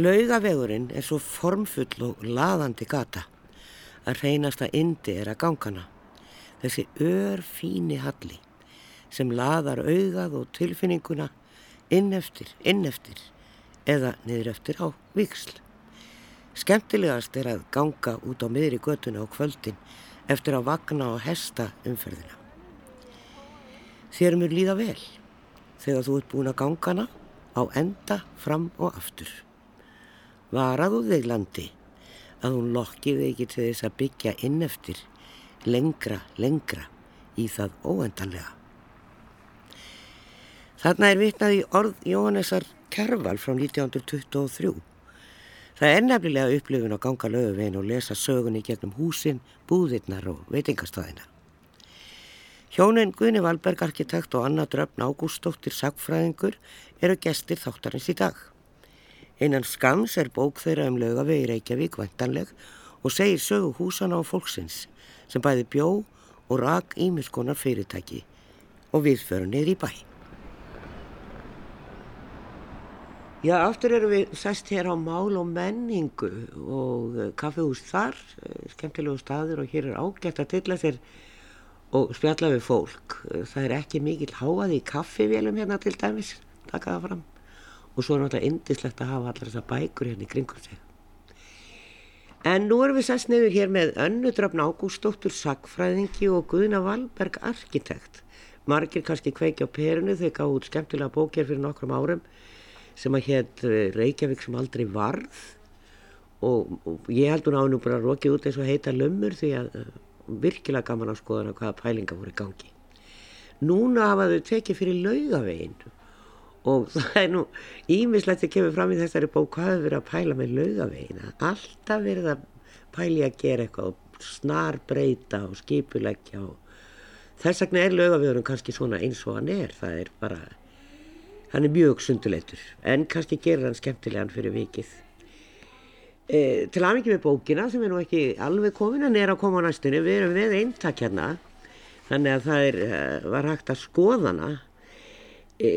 Laugavegurinn er svo formfull og laðandi gata að reynasta indi er að gangana. Þessi ör fíni halli sem laðar augað og tilfinninguna inn eftir, inn eftir eða niður eftir á viksl. Skemmtilegast er að ganga út á miðri götuna á kvöldin eftir að vagna og hesta umferðina. Þér mjög líða vel þegar þú ert búin að gangana á enda fram og aftur. Varaðu þig landi að hún lokkiði ekki til þess að byggja inn eftir lengra, lengra í það óendanlega. Þarna er vitnað í orð Jóhannesar Kerval frá 1923. Það er nefnilega upplifun að ganga löguvegin og lesa sögunni gegnum húsin, búðirnar og veitingastæðina. Hjónin Gunni Valberg arkitekt og Anna Dröfn Ágústóttir sagfræðingur eru gestir þáttarins í dag. Einan skams er bók þeirra um lögavegi Reykjavík vantanleg og segir sögu húsana á fólksins sem bæði bjó og rak ímiskonar fyrirtæki og viðföru niður í bæ. Já, aftur erum við sæst hér á mál og menningu og eh, kaffehús þar, eh, skemmtilegu staður og hér er ágætt að tilla þér og spjalla við fólk. Eh, það er ekki mikil háað í kaffivélum hérna til dæmis, taka það fram. Og svo er náttúrulega indislegt að hafa allar þessar bækur hérna í kringum sig. En nú erum við sæst nefnir hér með önnu drafn Ágústóttur Sackfræðingi og Guðna Valberg arkitekt. Margir kannski kveiki á perinu þegar gáðu út skemmtilega bókjar fyrir nokkrum árum sem að hétt eh, Reykjavík sem aldrei varð og, og ég held hún á nú bara að rokja út eins og heita lömmur því að uh, virkilega gaman á skoðan að hvaða pælinga voru gangi. Núna hafa þau tekið fyrir laugaveginn og það er nú ímislegt að kemur fram í þessari bók hvað hefur verið að pæla með laugaveginn. Alltaf verið að pæli að gera eitthvað og snar breyta og skipuleggja og þess vegna er laugavegurinn kannski svona eins og hann er. Það er bara hann er mjög sunduleitur en kannski gerir hann skemmtilegan fyrir vikið. E, til aðvikið með bókina sem er nú ekki alveg komin en er að koma á næstunni. Við erum við eintak hérna. Þannig að það er, e, var hægt að skoðana e,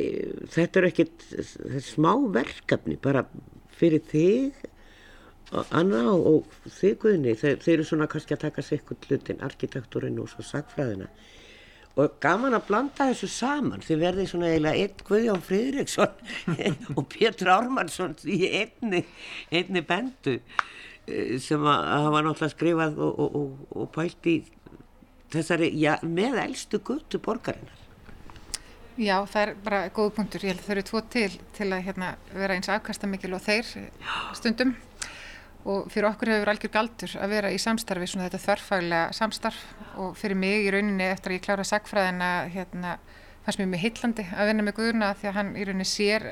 þetta er ekkit þetta er smá verkefni bara fyrir þig Anna og, þig Guðni. Þeir, þeir eru svona kannski að taka sikkur hlutin arkitekturinn og svo sagfræðina og gaman að blanda þessu saman. Þið verði svona eiginlega einn Guðjón Fridriksson og Pétur Ármannsson í einni, einni bendu eh, sem að hafa náttúrulega skrifað og, og, og, og pælt í þessari, já, með eldstu guttu borgarinnar Já, það er bara góð punktur, ég held að þau eru tvo til til að hérna, vera eins afkastamikil og þeir stundum. Og fyrir okkur hefur algjör galdur að vera í samstarfi svona þetta þverfaglega samstarf. Og fyrir mig í rauninni eftir að ég klára sagfræðina hérna fannst mér mjög heillandi að vinna með Guðurna því að hann í rauninni sér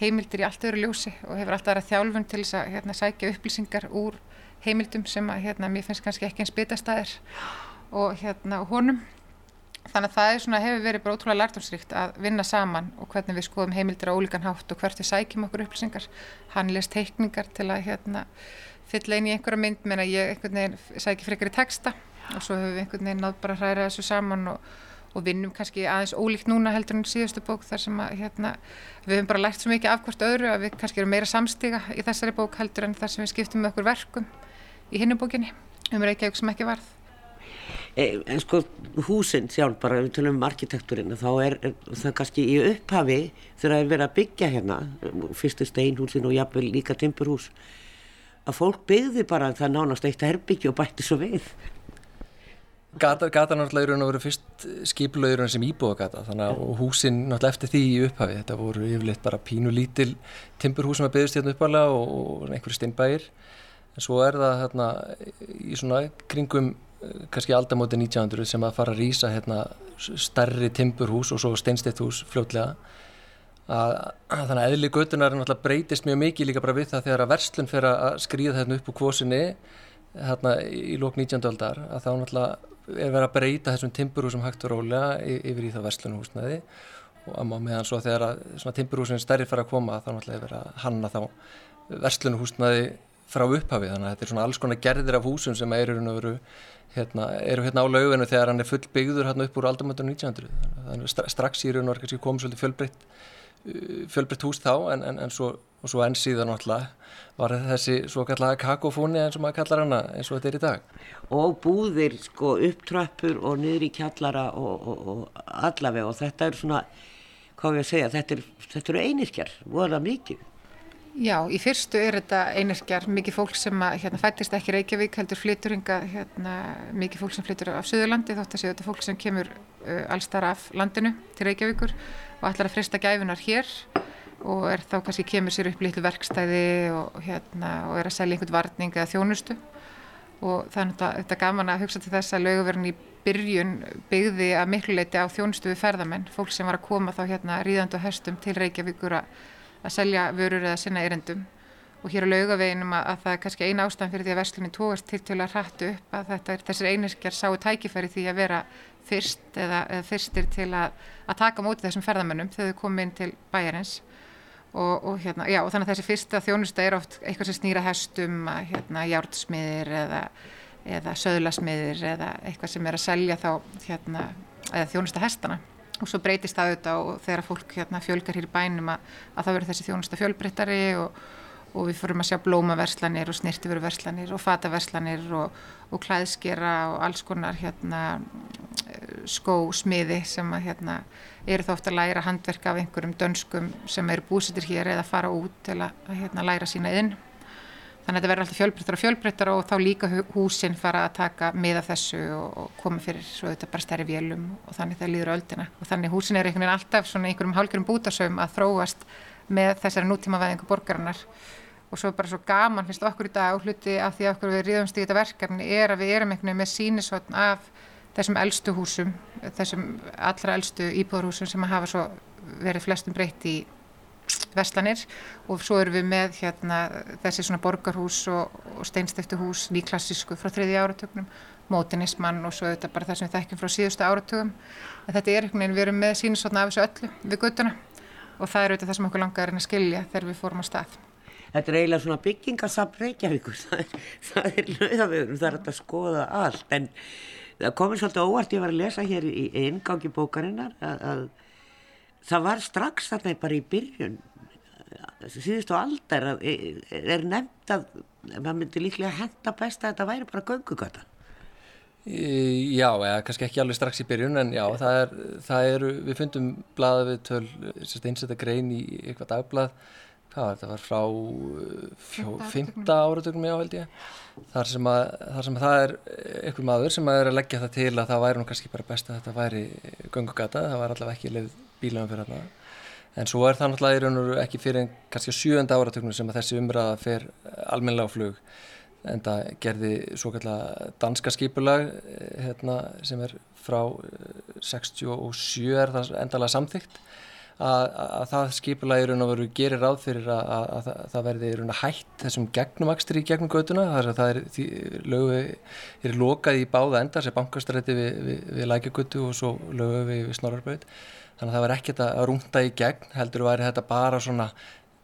heimildir í allt öðru ljósi og hefur alltaf aðra þjálfun til þess að hérna, sækja upplýsingar úr heimildum sem að hérna, mér finnst kannski ekki eins bitastæðir. Og hérna honum þannig að það svona, hefur verið bara ótrúlega lærtumsrikt að vinna saman og hvernig við skoðum heimildir á ólíkan hátt og hvert við sækjum okkur upplýsingar. Hann les teikningar til að hérna, fylla inn í einhverja mynd menn að ég einhvern veginn sækja frekar í texta og svo hefur við einhvern veginn nátt bara að hræra þessu saman og, og vinnum kannski aðeins ólíkt núna heldur en síðustu bók þar sem að hérna, við hefum bara lært svo mikið af hvort öðru að við kannski erum meira samstiga í þessari bók heldur en þar sem við skiptum með okkur verkum í hinnubókinni um Reykjavík sem ekki varð en sko húsinn sjálf bara við tölum um arkitekturinn þá er, er það kannski í upphafi þegar það er verið að byggja hérna fyrstu steinhúsin og jafnvel líka timpurhús að fólk byggði bara það nánast eitt að herbyggja og bætti svo við. Gata, gata náttúrulega eru fyrst skipulauður sem íbúðagata þannig að húsinn náttúrulega eftir því í upphafi þetta voru yfirleitt bara pínu lítil timpurhús sem að byggðist hérna uppalega og, og einhverju steinbæir. En svo er það hérna í svona kringum kannski aldamóti 1900 sem að fara að rýsa hérna, starri timburhús og svo steinstitthús fljótlega að, að þannig að eðli götunar náttúrulega breytist mjög mikið líka bara við það þegar að verslun fer að skrýða hérna upp úr kvosinni hérna í lók 19. aldar að þá náttúrulega er verið að breyta þessum timburhúsum hægt og rólega yfir í það verslunhúsnaði og meðan svo þegar að timburhúsin stærri fara að koma þá náttúrulega er verið að hanna þá verslunhúsnaði frá upphafi þannig að þetta er svona alls konar gerðir af húsum sem eru hérna, eru hérna á lauginu þegar hann er full byggður hérna upp úr aldamöndunum 1900 þannig að strax í raun og orðin komið svolítið fjölbreytt fjölbreytt hús þá en, en, en svo, svo enn síðan náttúrulega var þessi svo kallega kakofóni eins og maður kallar hana eins og þetta er í dag. Og búðir sko upptrappur og niður í kjallara og, og, og allavega og þetta er svona, hvað við að segja, þetta eru er einirkjar, voða mikið. Já, í fyrstu er þetta einirkjar, mikið fólk sem að, hérna, fættist ekki Reykjavík, heldur flytur hinga, hérna, mikið fólk sem flytur af Suðurlandi, þótt að séu þetta fólk sem kemur uh, allstar af landinu til Reykjavíkur og ætlar að frista gæfunar hér og er þá kannski kemur sér upp litlu verkstæði og, hérna, og er að selja einhvern varning eða þjónustu. Og þannig að þetta er gaman að hugsa til þess að löguverðin í byrjun byggði að miklu leiti á þjónustu við ferðamenn, fólk sem var að koma þá hérna ríðandu höstum til Reykjavíkur að, að selja vörur eða sinna erendum og hér á laugaveginum að, að það er kannski eina ástæðan fyrir því að verslunin tóast til til að hrættu upp að er þessir einirkjar sáu tækifæri því að vera fyrst eða, eða fyrstir til að, að taka móti þessum ferðamennum þegar þau komið inn til bæjarins. Og, og, hérna, já, og þannig að þessi fyrsta þjónusta er oft eitthvað sem snýra hestum hérna, hjártsmiðir eða, eða söðlasmiðir eða eitthvað sem er að selja þá hérna, þjónusta hestana og svo breytist það auðvitað og þegar fólk hérna, fjölgar hér í bænum að, að það verður þessi þjónusta fjölbreyttari og, og við fórum að sjá blómaverslanir og snirtiveruverslanir og fataverslanir og, og klæðskera og alls konar hérna, skósmiði sem að, hérna, eru þá ofta að læra handverk af einhverjum dönskum sem eru búsittir hér eða fara út til að hérna, læra sína inn. Þannig að þetta verður alltaf fjölbreyttar og fjölbreyttar og þá líka húsinn fara að taka með af þessu og, og koma fyrir svo þetta bara stærri vélum og þannig það líður öldina. Og þannig húsinn er einhvern veginn alltaf svona einhverjum hálfgerðum bútasögum að þróast með þessari nútímavæðingu borgarinnar og svo bara svo gaman finnst okkur í dag og hluti af því að okkur við ríðumst í þetta verkefni er að við erum einhvern veginn með sínisotn af þessum eldstu húsum, þessum allra eldstu íbúðarhúsum sem hafa svo verið flestum breytt í vestlanir og svo erum við með hérna, þessi svona borgarhús og, og steinstiftu hús, nýklassísku frá þriði áratögnum, mótinismann og svo þetta bara það sem við þekkjum frá síðustu áratögum en þetta er einhvern veginn, við erum með sínisotna af þessu öllu við guttuna og það er auðvitað það sem okkur langar að skilja þegar við fórum á stað. Þetta er eiginlega svona byggingasafn Reykjavíkur, það er, það löðavögur, það er að skoða allt, en það komið svolítið óvart, ég var að lesa hér í eingangi bókarinnar að, að það var strax þarna bara í byrjun, síðustu aldar, að, er nefnt að maður myndi líklega henda best að þetta væri bara göngugata. Já, eða kannski ekki alveg strax í byrjun en já, það er, það eru, við fundum blaða við töl, einsetta grein í eitthvað dagblað, hvað þetta? Var frá fjó, fymta áratögnum já held ég, þar sem, að, þar sem að það er einhver maður sem að er að leggja það til að það væri nú kannski bara best að þetta væri göngugata, það var allavega ekki leið bílum fyrir þarna, en svo er það náttúrulega í raun og ekki fyrir en kannski sjönda áratögnum sem að þessi umræða fer almennilega á flug en það gerði svo kallar danska skipulag hérna, sem er frá 67 er það endalega samþygt að, að það skipulag í raun og veru gerir ráð fyrir að, að, að það verði í raun og hætt þessum gegnumakstri í gegnum göduna þar að það er, lögu, er lokað í báða endar sem bankastrætti við, við, við lækjagötu og svo lögu við, við snorrarböð þannig að það var ekkert að rúnda í gegn heldur væri þetta bara svona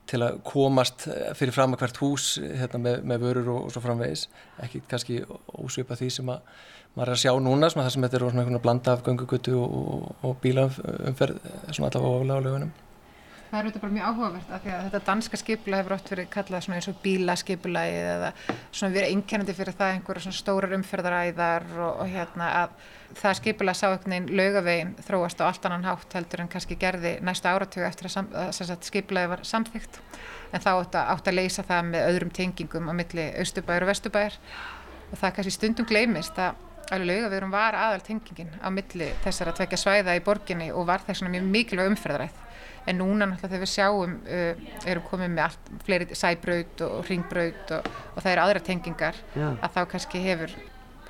til að komast fyrir fram að hvert hús hérna, með, með vörur og, og svo framvegis. Ekki kannski ósvipa því sem að maður er að sjá núna, það sem þetta er svona einhvern blanda af göngugutu og, og, bílaumferð svona allavega ofalega á lögunum Það er auðvitað bara mjög áhugavert af því að þetta danska skipula hefur oft verið kallað svona eins og bílaskipulagi eða svona verið einkennandi fyrir það einhverja svona stórar umferðaræðar og, og hérna að það skipula sá einhvern veginn laugaveginn þróast á allt annan hátt heldur en kannski gerði næsta áratögu eftir að, að, að skipulagi var samþygt en þá átt að, átt að leysa það með öðrum tengingum á milli austubæður og vestubæður og það kannski stundum gleymist að alveg laugavegurinn var aðal tengingin á milli þessar að tvekja svæða í borginni og var þess mjög mikilvæg umferðaræð. En núna náttúrulega þegar við sjáum uh, erum komið með allt, fleiri sæbraut og ringbraut og, og það eru aðra tengingar Já. að þá kannski hefur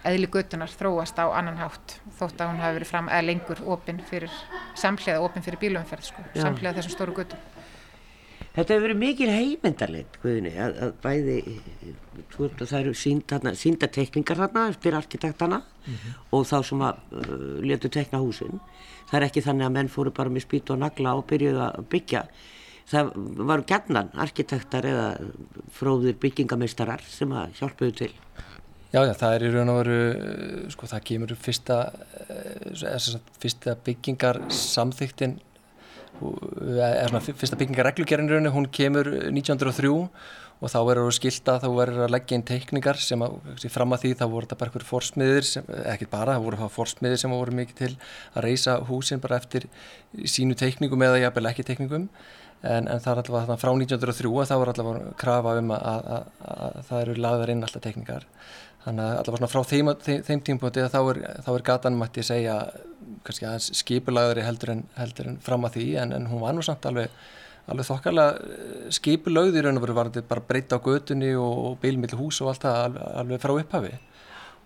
eðli göttunar þróast á annan hátt þótt að hún hafi verið fram eða lengur opinn fyrir samhliða opinn fyrir bílumferð sko, samhliða þessum stóru göttum Þetta hefur verið mikil heimendalinn Guðni, að, að bæði það eru síndatekningar þarna eftir arkitektana mm -hmm. og þá sem að uh, letu tekna húsin það er ekki þannig að menn fóru bara með spýt og nagla og byrjuði að byggja það varu gætnan arkitektar eða fróðir byggingameistarar sem að hjálpuðu til Já, já, það er í raun og veru sko það kemur fyrsta, eh, fyrsta byggingar samþyktin er svona fyrsta byggingarreglugerðinröðinu, hún kemur 1903 og þá verður það skilta, þá verður það að leggja inn teikningar sem að, fram að því þá voru þetta bara einhverjum forsmiðir, ekki bara, það voru það forsmiðir sem voru mikið til að reysa húsin bara eftir sínu teikningum eða jafnvel ekki teikningum. En, en það er alltaf frá 1903 að það var alltaf krafa um að, að, að það eru lagðar inn alltaf teikningar. Þannig að alltaf frá þeim, þeim, tímpúti þá er, er gatan mætti að segja kannski aðeins skipulagðari heldur en, heldur en fram að því. En, en hún var nú samt alveg alveg þokkarlega eh, skipulögð í raun og veru var þetta bara breyta á götunni og bílmill hús og allt það alveg, frá upphafi.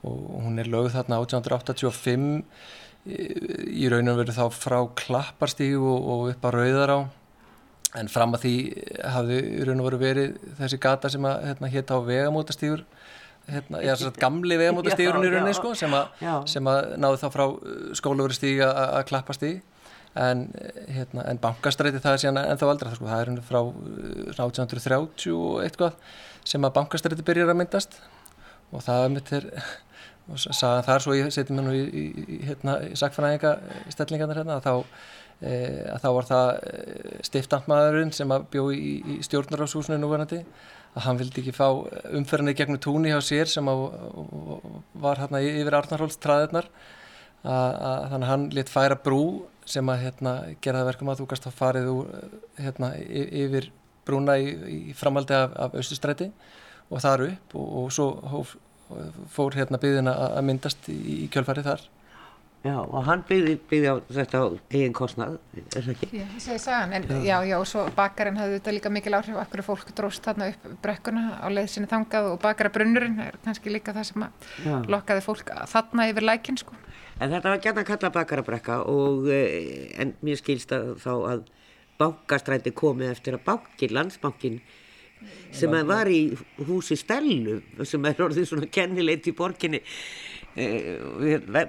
Og hún er lögð þarna 1885 í raun og veru þá frá klapparstígu og, upp á rauðar á en fram að því hafði í raun og veru verið þessi gata sem að hérna, hétt á vegamótastígur hérna, já, gamli vegamótastígurinn í rauninni sko, sem, að, sem að náðu þá frá uh, skólaveri stíg að klappastíg en, hérna, en bankastræti það er síðan ennþá aldrei sko, það er frá 1830 uh, og eitthvað sem að bankastræti byrjar að myndast. Og það er mitt og sagðan þar svo ég seti mér nú í, í, í, hérna, í sakfræðinga stellingarnar hérna að þá e, að þá var það stiftantmaðurinn sem bjó í, stjórnarháshúsinu núverandi að hann vildi ekki fá umferðinni gegnum túni hjá sér sem að, var hérna yfir Arnarhólstraðirnar þannig að hann lit færa brú sem að hérna, gera það verkum að þú gæst að farið úr, hérna, yfir brúna í, í framaldi af, af austustræti og þar upp og, og svo hóf, fór hérna byggðina að myndast í, í kjölfarið þar Já, og hann byggði, byggði á þetta eigin kostnað, er það ekki? Já, ég segi sagan, en já, já, og svo bakarinn hafði þetta líka mikil áhrif, akkur fólk dróst þarna upp brekkuna á leiðsynni þangað og bakarabrönnurinn er kannski líka það sem að lokkaði fólk þarna yfir lækin, sko. En þetta var gætna að kalla bakarabrekka og, eh, en mér skilst að þá að bankastræti komið eftir að bankin, landsbankin, sem var í húsi Stellu, sem er orðið svona kennilegt í borginni, Eh,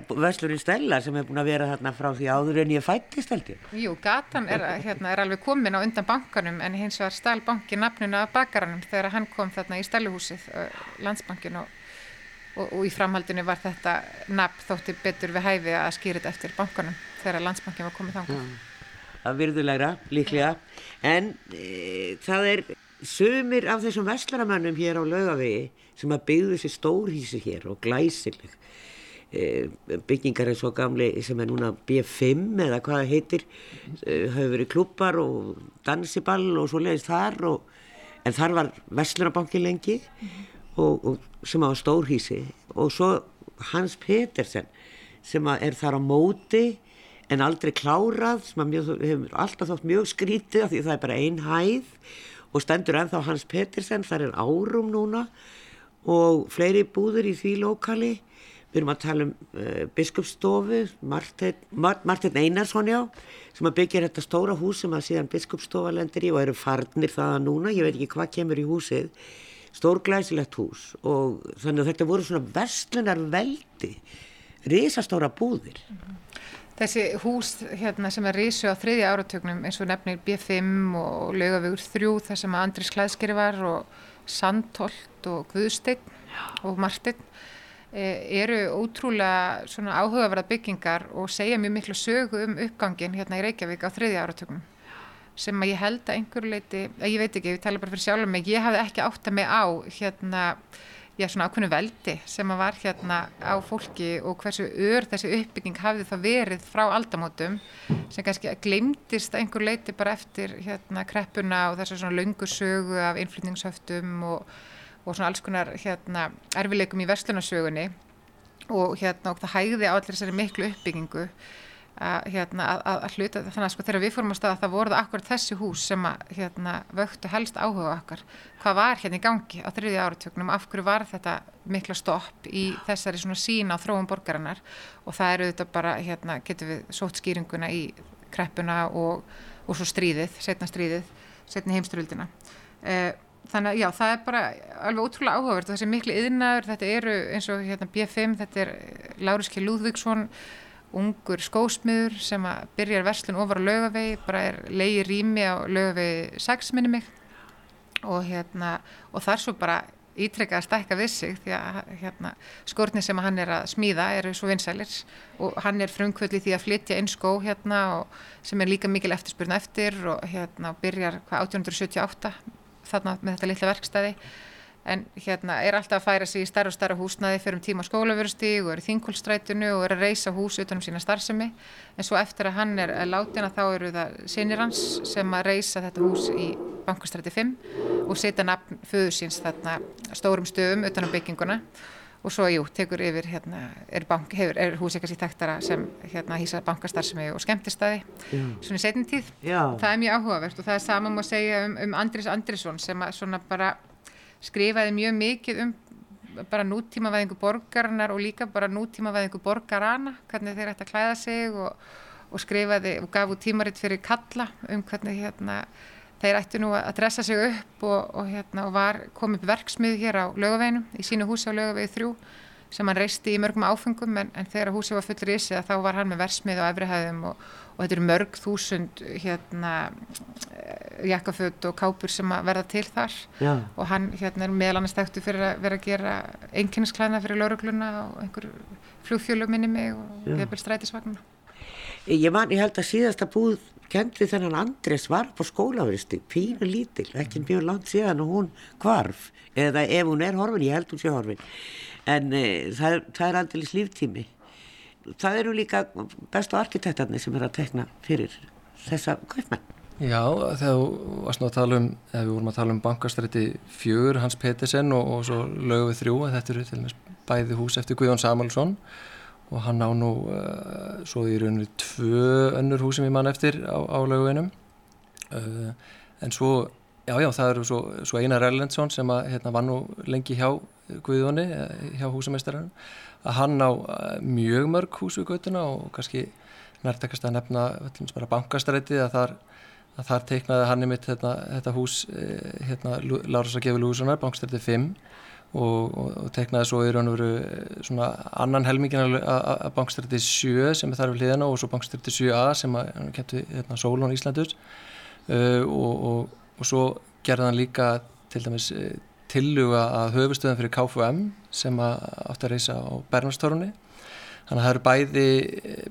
Veslurinn Stella sem hefur búin að vera þarna frá því áður en ég fættist held ég. Jú, gatan er, hérna, er alveg komin á undan bankanum en hins vegar stál banki nafninu af bakaranum þegar hann kom þarna í Stelluhúsið eh, landsbankin og, og, og í framhaldinu var þetta nafn þótti betur við hæfi að skýra þetta eftir bankanum þegar landsbankin var komið þangað mm. Það virðulegra, líklega en e, það er sömur af þessum vestlaramannum hér á laugavegi sem að byggðu þessi stórhísi hér og glæsileg e, byggingar eins og gamli sem er núna B5 eða hvað það heitir e, hafa verið klubbar og dansiball og svo leiðist þar og, en þar var Vestlurabanki lengi mm -hmm. Og, og sem á stórhísi og svo Hans Petersen sem er þar á móti en aldrei klárað sem mjög, hefur alltaf þótt mjög skrítið því það er bara ein hæð og stendur ennþá Hans Petersen, það er árum núna og fleiri búður í því lokali við erum að tala um uh, biskupsstofu Martin Einarsson já sem að byggja þetta stóra hús sem að síðan biskupsstofa lendir í og eru farnir það núna, ég veit ekki hvað kemur í húsið stórglæsilegt hús og þannig að þetta voru svona verslunar veldi risastóra búðir. -hmm. Þessi hús hérna, sem er risu á þriðja áratögnum eins og nefnir B5 og lögavegur 3 þar sem að Andris Klæðskeri var og Sandholt og Guðsteinn og Martin e, eru ótrúlega áhugaverða byggingar og segja mjög miklu sögu um uppgangin hérna í Reykjavík á þriðja áratögnum sem að ég held að einhverju leiti, ég veit ekki, ég tala bara fyrir sjálf mig, ég hafði ekki átt að mig á hérna já, svona ákveðnu veldi sem að var hérna á fólki og hversu ör þessi uppbygging hafði það verið frá aldamótum sem kannski glemdist einhver leiti bara eftir hérna kreppuna og þessu svona laungursögu af innflytningshöftum og, og svona alls konar hérna erfileikum í verslunarsögunni og hérna og það hægði á allir þessari miklu uppbyggingu að, hérna, að, að hluta þannig að sko þegar við fórum á stað það voruð akkur þessi hús sem að hérna, vöktu helst áhuga okkar. Hvað var hérna í gangi á þriði áratöknum af hverju var þetta mikla stopp í þessari svona sína á þróum borgarinnar? Og það eru þetta bara hérna getur við sótt skýringuna í kreppuna og, og svo stríðið setna stríðið, setni heimsturöldina eh, þannig að já það er bara alveg ótrúlega áhugavert. Og þessi miklu yðnaður þetta eru eins og hérna B5 þetta er Láruski Lúðvíksson ungur skósmiður sem að byrjar verslun ofar á lögavegi, bara er leiði rými á lögavegi 6 minni mig. Og hérna og þar svo bara ítrekka að stækka við sig því að hérna, skórnir sem hann er að smíða eru svo vinsælir. Og hann er frumkvöld í því að flytja inn skó hérna sem er líka mikil eftirspurna eftir og hérna byrjar hvað 1878 þarna með þetta litla verkstæði en hérna er alltaf að færa sig í starra og starra húsnaði fyrir um tíma skólaverustíg og er í þingkólstrætunu og er að reysa hús utanum sína starfsemi. En svo eftir að hann er látina þá eru það sinir hans sem að reysa þetta hús í bankastræti 5 og setja nafn föðu síns þarna stórum stöðum utanum bygginguna. Og svo jú, tekur yfir hérna, er, bank, hefur, er hús eitthvað síð þekktara sem hérna hýsa bankastarfsemi og skemmtistæði svona í setjum tíð. Já. það er mjög áhugavert og það er saman má segja um, um Andris Andrisson sem að svona bara skrifaði mjög mikið um bara nútímavæðingu borgarnar og líka bara nútímavæðingu borgarana hvernig þeir ætti að klæða sig og, og skrifaði og gaf út tímaritt fyrir kalla um hvernig hérna þeir ætti nú að dressa sig upp og, og hérna og var komið verksmið hér á lögaveginum í sínu húsi á lögavegi þrjú sem hann reisti í mörgum áfengum en, en þegar húsi var fullur í sig þá var hann með versmið og efrihæðum og, og þetta eru mörg þúsund hérna eh, jakkaföld og kápur sem að verða til þar. Já. og hann hérna er meðal annars þekktu fyrir að vera að gera einnkynningsklæðna fyrir laurugluna og einhver flugfjölu minni mig og hefur strætisvagnuna Ég man, ég held að síðasta búð kent við þennan Andres var på skólaversti, pínu lítil ekki mjög langt síðan og hún kvarf eða ef hún er horfin, ég held hún sé horfin. En e, það, það er aldrei líftími það eru líka bestu arkitektarnir sem er að tekna fyrir þessa kaupmenn. Já, þegar þú varst nú að tala um eða við vorum að tala um bankastræti fjögur Hans Pettersen og, og svo lögu við þrjú þetta eru til og með bæði hús eftir Guðjón Samuelsson og hann á nú uh, svo í rauninu tvö önnur hús sem ég man eftir á, á löguvinum uh, en svo já já það eru svo, svo Einar Erlendsson sem að hérna var nú lengi hjá Guðjóni eh, hjá húsameistaranum að hann á eh, mjög mörg hús við göttuna og kannski nærtakast að nefna bankastrætið að þar, að þar teiknaði hann í mitt hérna, þetta hús eh, hérna, Láras að gefa lúsunar, bankastrætið 5 og, og, og teiknaði svo í raun og veru svona annan helmingin að bankastrætið 7 sem er þar við hliðina og svo bankastrætið 7a sem að kemti hérna, Sólón Íslandus uh, og, og svo gerði hann líka til dæmis tilluga að höfustöðum fyrir KFM sem átt að reysa á Bernarstórunni þannig að það eru bæði,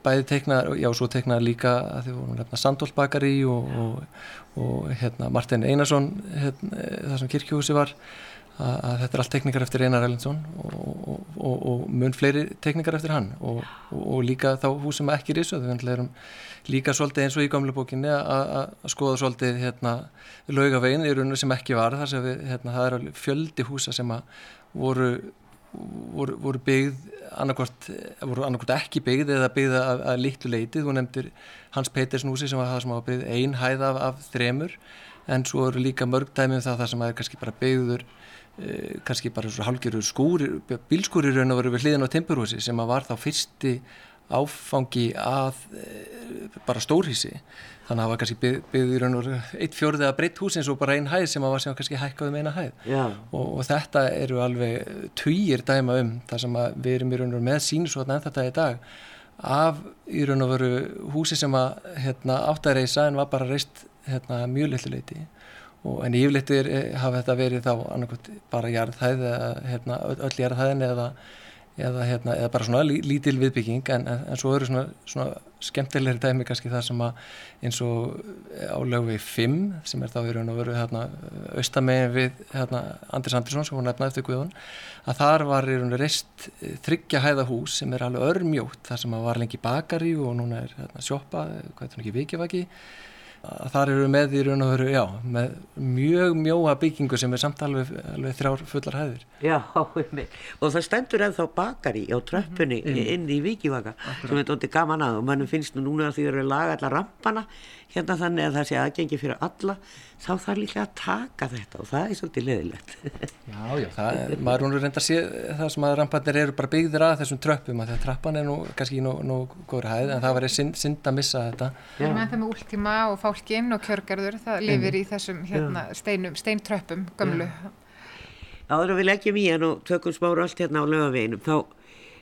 bæði teiknar, já svo teiknar líka að því vorum nefna Sandholt Bakari og, og, og hérna, Martin Einarsson hérna, það sem kirkjuhúsi var að, að þetta er allt teknikar eftir Einar Ellinsson og, og mun fleiri teknikar eftir hann og líka þá hús sem ekki er í þessu, við erum líka svolítið eins og í gamla bókinni að skoða svolítið hérna, laugavegin í rauninu sem ekki var þar sem við, hérna, það er fjöldi húsa sem voru, voru, voru byggð annarkort, voru annarkort ekki byggð eða byggð að, að litlu leitið þú nefndir Hans Petersson húsi sem var það sem var byggð ein hæð af, af þremur en svo eru líka mörg dæmið um það þar sem er kannski bara byggður eh, kannski bara hálgjörur skúri bílskúri raun og veru við hliðin á Tempurhúsi sem var þá fyrsti áfangi að e, bara stórhísi þannig að það var kannski byggður eitt fjórðið að breytt hús eins og bara einn hæð sem að var sem kannski hækkaði með eina hæð. Og, og þetta eru alveg týjir dæma um þar sem við erum í raun og veru með sínusvotna en þetta í dag af í raun og veru húsi sem að hérna, átt að reysa en var bara reist hérna, mjög litlu leiti og en yfirleitir eh, hafa þetta verið þá annarkot bara jarðhæð eða hérna, öll jarðhæðin eða eða, hérna, eða bara svona lítil viðbygging en, en, en svo eru svona, svona skemmtilegri dæmi kannski það sem að eins og á lögvegi 5 sem er þá í raun og veru hérna, austamegin við hérna, Andris Andersson sem hún nefnaði eftir Guðun að þar var í raun og reist þryggja hæða hús sem er alveg örmjótt þar sem að var lengi bakari og núna er hérna, sjópa, hvað er það ekki, vikivaki þar eru með í raun og veru, já, með mjög mjóa byggingu sem er samt alveg, alveg þrjár fullar hæðir. Já, og það stendur ennþá bakari á tröppunni mm inn í Víkivaka sem er doldið gaman að og mannum finnst nú núna að því að það eru laga allar rampana hérna þannig að það sé aðgengi fyrir alla þá þarf líka að taka þetta og það er svolítið leðilegt Já, já, það er, maður hún er reynda að sé það sem að ramparnir eru bara byggðir að þessum tröppum að það trappan er nú kannski nú, nú góður hæð en það var synd, synd að missa þetta. Það er með það með últíma og fálkinn og kjörgarður það lifir í þessum hérna, steinum, steintröppum gömlu. Já, þá erum við leggjum í hann og tökum smáru allt hérna á lögaveginum þá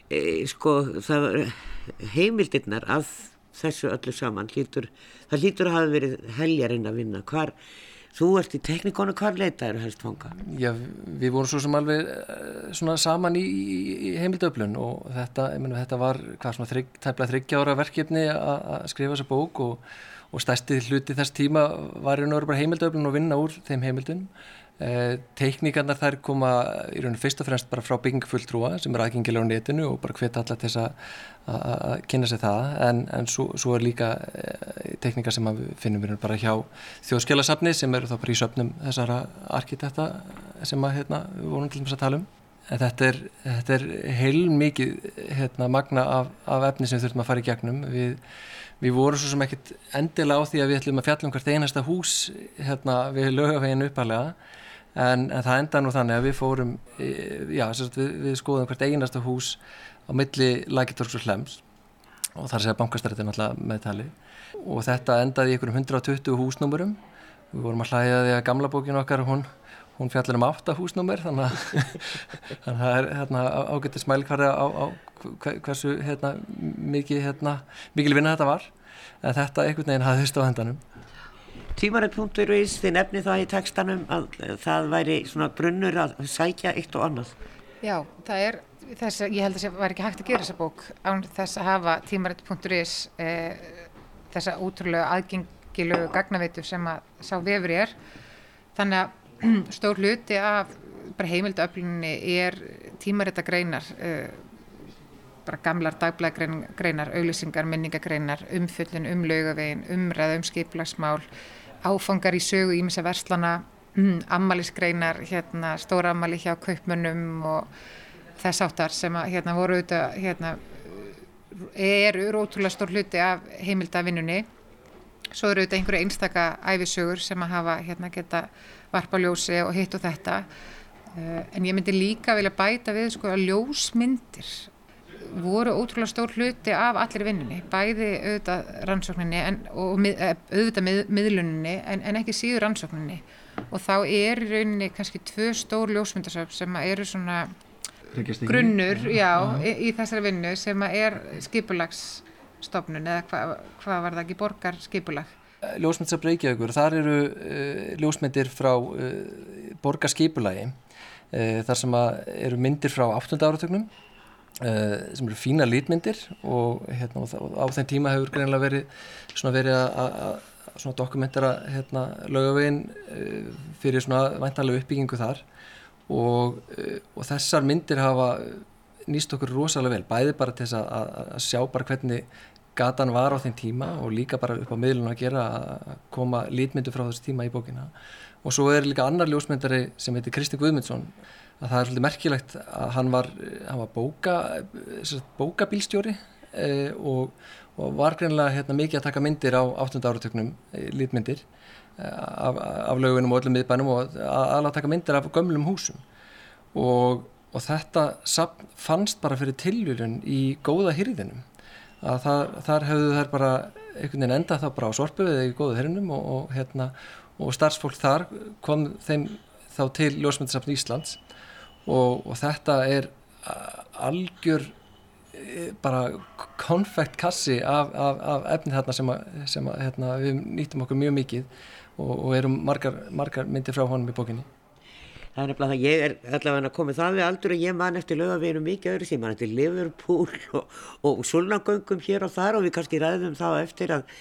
e, sko það heimildirnar að þessu öllu saman hlýtur, það hlýtur að hafa verið heljarinn að vinna hvar Þú ert í teknikonu, hvað leitaður helst fanga? Já, við vorum svo sem alveg svona saman í, í heimildöflun og þetta, ég menna, þetta var hvað svona þrygg, tæmlega þryggjára verkefni að skrifa þessa bók og, og stærsti hluti þess tíma var í bara heimildöflun og vinna úr þeim heimildunum Eh, Teikningarnar þær koma í rauninu fyrst og fremst bara frá byggingufulltrúa sem er aðgengilega á netinu og bara hveta alla til þess að kynna sér það. En, en svo, svo er líka e, teikningar sem við finnum við bara hjá þjóðskjálasafni sem eru þá bara í söpnum þessara arkitekta sem að, hérna, við vorum til þess að tala um. En þetta er, þetta er heil mikið hérna, magna af, af efni sem þurfum að fara í gegnum. Við Við vorum svo sem ekkert endilega á því að við ætlum að fjalla um hvert einasta hús hérna, við lögaveginu uppalega en, en það enda nú þannig að við fórum e, já, við, við skoðum hvert einasta hús á milli Lækitorgs og Hlems. Og þar segja bankastrættin alltaf meðtali og þetta endaði í einhverjum 120 húsnúmurum við vorum að hlæða því að gamla bókinu okkar hún, hún fjallir um 8 húsnúmur þannig að það er hérna, ágættið smælkvarði á, á hversu hérna, mikið hérna, mikil vinna þetta var. En þetta einhvern veginn hafði þvist á hendanum Tímarætt.is þið nefni það í tekstanum að það væri svona brunnur að sækja eitt og annað. Já, það er þess að ég held að það væri ekki hægt að gera þessa bók án þess að hafa tímarætt.is e, þessa útrúlega aðgengilegu gagnaveitu sem að sá vefur er. Þannig að stór hluti af heimildaöflunni er tímarættagreinar e, bara gamlar dagblægreinar, auðlýsingar, minningagreinar, umföllin, um laugavegin, umræð, um skiplagsmál, áfangar í sögu ímessa verslana, mm, ammaliðsgreinar, hérna, stóra ammali hjá kaupmönnum og þess áttar sem að, hérna, voru auðvitað, hérna, eru ótrúlega stór hluti af heimildavinnunni. Svo eru auðvitað einhverju einstaka æfisögur sem að hafa, hérna, geta varpaljósi og hitt og þetta. Uh, en ég myndi líka vilja bæta við, sko, að ljósmyndir voru ótrúlega stór hluti af allir vinnunni, bæði auðvitað rannsókninni en, og eh, auðvitað mið, miðlunni en, en ekki síður rannsókninni. Og þá er í rauninni kannski tvö stór ljósmyndasöf sem eru svona grunnur já, í, í þessari vinnu sem er skipulagsstofnun eða hvað hva var það ekki borgar skipulag Ljósmyndasöf Reykjavíkur, þar eru uh, ljósmyndir frá uh, borgarskipulagi uh, þar sem eru myndir frá 8. áratögnum Uh, sem eru fína lítmyndir og, hérna, og á þeim tíma hefur greinlega verið, verið að dokumentera hérna, lögavegin uh, fyrir svona væntanlega uppbyggingu þar. Og, uh, og þessar myndir hafa nýst okkur rosalega vel, bæði bara til þess að, að sjá bara hvernig gatan var á þeim tíma og líka bara upp á miðlunum að gera að koma lítmyndu frá þessu tíma í bókina og svo er líka annar ljósmyndari sem heitir Kristi Guðmundsson að það er svolítið merkilegt að hann var, hann var bóka, bókabílstjóri e, og, og var greinlega hérna, mikið að taka myndir á 8. áratöknum, e, lítmyndir e, af, af lögunum og öllum miðbænum og aðlátt taka myndir af gömlum húsum og, og þetta fannst bara fyrir tilvílun í góða hýrðinum að það, þar hefðu þær bara einhvern veginn enda þá bara á sorpu eða í góða hýrðinum og, og hérna og starfsfólk þar kom þeim þá til Ljósmyndsafn Íslands og, og þetta er algjör e, bara konfekt kassi af, af, af efni þarna sem, að, sem að, hérna, við nýttum okkur mjög mikið og, og erum margar, margar myndir frá honum í bókinni. Það er nefnilega það, ég er allavega komið það við aldur og ég man eftir lögaveginu mikið öðru síðan, eftir Liverpool og, og solnagöngum hér og þar og við kannski ræðum þá eftir að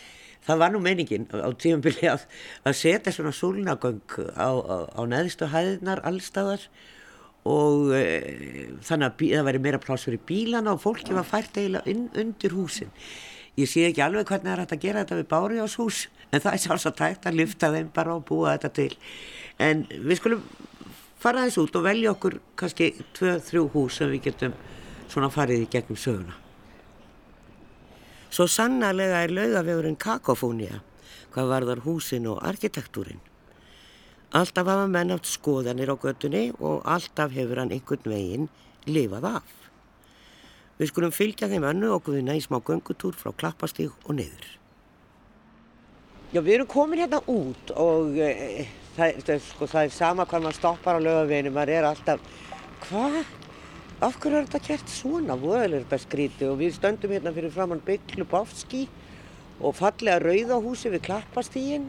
það var nú meiningin á tíumbili að, að setja svona solnagöng á, á, á neðstu hæðinar allstaðar og e, þannig að það væri meira pláss fyrir bílana og fólki var fært eiginlega undir húsin. Ég sé ekki alveg hvernig það er hægt að gera þetta við Bárjáshús en það er sjálfsagt hægt að lyfta þeim bara og búa þetta til. En við skulum fara þessu út og velja okkur kannski 2-3 hús sem við getum svona farið í gegnum söguna. Svo sannarlega er laugavegurinn kakofónia hvað varðar húsin og arkitektúrin. Alltaf hafa menn haft skoðanir á göttunni og alltaf hefur hann einhvern veginn lifað af. Við skulum fylgja þeim önnu og guðina í smá göngutúr frá klappastíg og niður. Já, við erum komin hérna út og e, það, það, sko, það er sama hvað maður stoppar á lögaveginu, maður er alltaf, hvað? Af hverju er þetta kert svona? Voðalega er þetta skríti og við stöndum hérna fyrir framann bygglu Báfski og fallega rauðahúsi við klappastíginn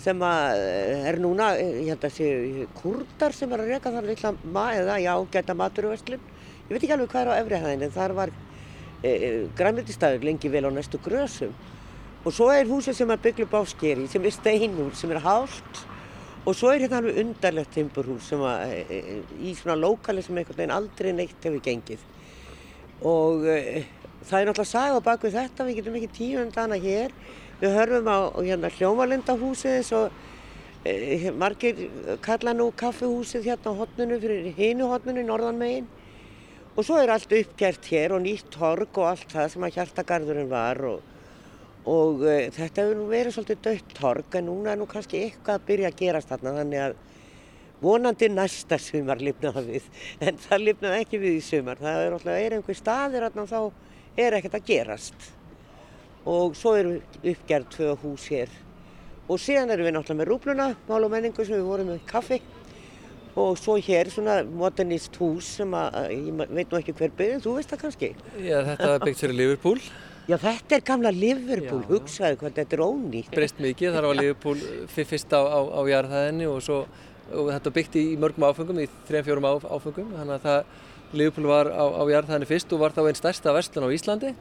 sem að eh, er núna, eh, ég held að sé kurdar sem er að reyka þar litla ma eða já, geta maturverslun. Ég veit ekki alveg hvað er á efrihæðin en þar var e, græmitistæður lengi vel á næstu grösum. Og svo er húsið sem er bygglu báskeri sem er steinhús sem er hált og svo er hérna alveg undarlegt timburhús sem að e, í svona lókali sem einhvern veginn aldrei neitt hefur gengið. Og e, það er náttúrulega saga bak við þetta, við getum ekki tíu um hér. Við hörfum á hérna hljómalindahúsið eins og e, margir kalla nú kaffehúsið hérna á hotnunu fyrir hinu hotnunu, norðanmegin. Og svo er allt uppgert hér og nýtt torg og allt það sem að hjartagarðurinn var og, og uh, þetta hefur nú verið svolítið dött torg en núna er nú kannski eitthvað að byrja að gerast þarna þannig að vonandi næsta sumar lifnaði við en það lifnaði ekki við í sumar. Það er alltaf er einhver staðir þarna þá er ekkert að gerast og svo eru uppgerð tvö hús hér og síðan erum við náttúrulega með rúbluna, mál og menningu sem við vorum með kaffi og svo hér svona modernist hús sem að, ég veit nú ekki hver byrjun, þú veist það kannski? Já, þetta var byggt fyrir Liverpool. Já, þetta er gamla Liverpool, já, hugsaðu hvað þetta er ónýtt. Breyst mikið, þar var Liverpool fyrst á, á, á jarðhæðinni og, svo, og þetta byggt í mörgum áfengum, í 3-4 áfengum, þannig að það, Liverpool var á, á jarðhæðinni fyrst og var þá einn stærsta verslun á Íslandi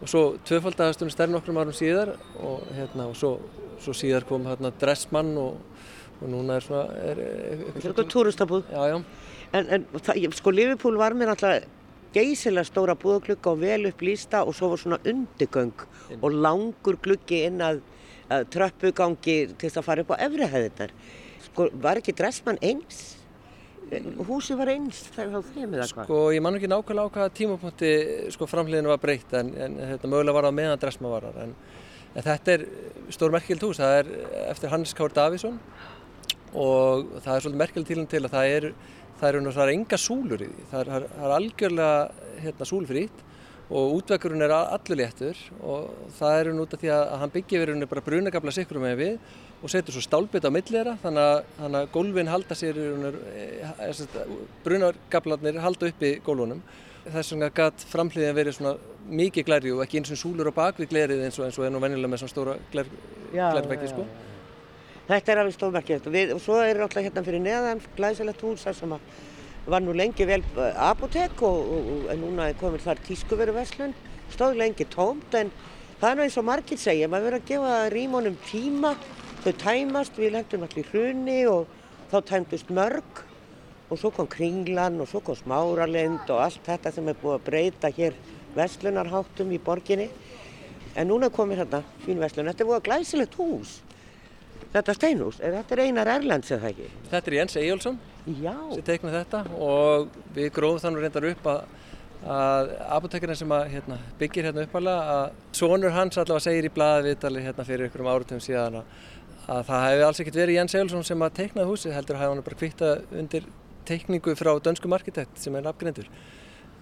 og svo tvöfaldahastunum stærn okkur árum síðar og, hérna, og svo, svo síðar kom hérna, Dressmann og og núna er svona er, er, er, túristabúð já, já. en, en það, sko Liverpool var mér alltaf geysilega stóra búðaglugga og vel upplýsta og svo var svona undirgöng inn. og langur gluggi inn að, að tröppugangi til þess að fara upp á efrihæðinar sko var ekki Dressmann eins? húsi var eins þegar þá þeim eða hvað? Sko ég man ekki nákvæmlega á hvaða tímapunkti sko framhliðinu var breytt en, en þetta mögulega var á meðan Dressmann var þar en, en þetta er stór merkild hús, það er eftir Hannes Kaur Davísson og það er svolítið merkjuleg til til að það er það er enga súlur í því. Það er, það er algjörlega hérna, súlfrít og útvekkurinn er allur léttur og það eru núta því að hann byggir verið bara brunagabla sikkur með við og setur svo stálbit á millera þannig að, gólfin halda sér eh, brunagablarnir halda upp í gólfunum. Þess vegna gætt framhliðin verið svona mikið glæri og ekki eins og súlur á bakvið glerið eins og, eins og er nú vennilega með svona stóra glærveggi sko Þetta er alveg stórmerkilegt. Og, svo er alltaf hérna fyrir neðan glæsilegt hús sem var nú lengi vel eh, apotek og, og, og núna er komið þar tískuveruverslun, stóð lengi tómt en það er nú eins og margir segja, maður verður að gefa rímónum tíma, þau tæmast, við lendum allir hrunni og þá tæmdust mörg. Og svo kom kringlan og svo kom smáralind og allt þetta sem er búið að breyta hér verslunarháttum í borginni. En núna komir hérna fín verslun, þetta er búið að glæsilegt hús þetta steinhús, þetta er Einar Erlands eða ekki? Þetta er Jens Ejjólfsson sem teiknaði þetta og við gróðum þannig reyndar upp að, að apotekarinn sem að, hérna, byggir hérna uppalega að sonur hans allavega segir í blaði viðtali hérna fyrir ykkur um áratum síðan að, að það hefði alls ekkert verið Jens Ejjólfsson sem að teiknaði húsi heldur að hafa hann bara kvitta undir teikningu frá dönskum arkitekt sem er nafngrindur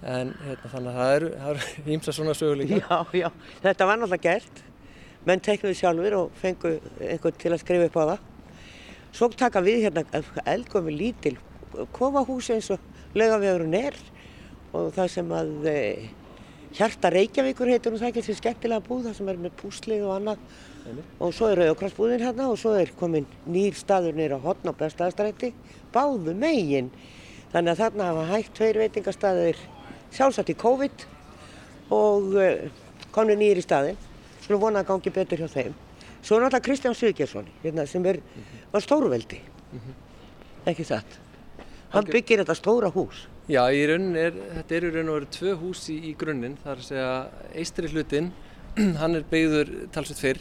en hérna, þannig að það eru ímsa svona söguleika Já, já, þetta var náttúrulega gert menn teiknuði sjálfur og fengu einhvern til að skrifa upp á það. Svo taka við hérna eldgömi lítil kofahúsi eins og lögavegurinn er og það sem að e, hjarta Reykjavíkur heitur og það er ekki þessi skemmtilega búð það sem er með púslið og annað Einu. og svo er Rauðokrasbúðin hérna og svo er komin nýr staður nýra hodn á bestæðastrætti báðu megin þannig að þarna hafa hægt tveir veitingastæðir sjálfsagt í COVID og e, komin nýr í staðin skulum vona að gangi betur hjá þeim. Svo er náttúrulega Kristján Svíkjarsson hérna, sem er, var stórveldi, mm -hmm. ekki satt. Hann byggir þetta stóra hús. Já, er, þetta er í raun og veru tvö hús í, í grunninn. Það er að segja eistri hlutin, hann er byggður talsveit fyrr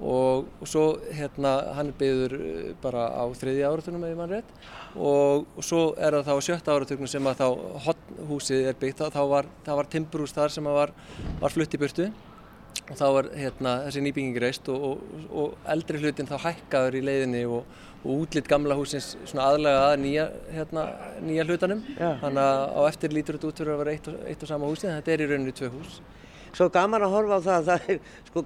og, og svo hérna hann er byggður eh, bara á þriðja áratunum eða mann rétt og, og svo er það þá sjötta áratunum sem að þá húsið er byggt. Þá var, var timbrús þar sem var, var flutt í burtu og þá var hérna, þessi nýbygging reist og, og, og eldri hlutin þá hækkaður í leiðinni og, og útlitt gamla húsins aðlega að nýja, hérna, nýja hlutanum. Já. þannig að á eftir lítur þetta út fyrir að vera eitt, eitt og sama húsi en þetta er í rauninni tvö hús. Svo gaman að horfa á það það er sko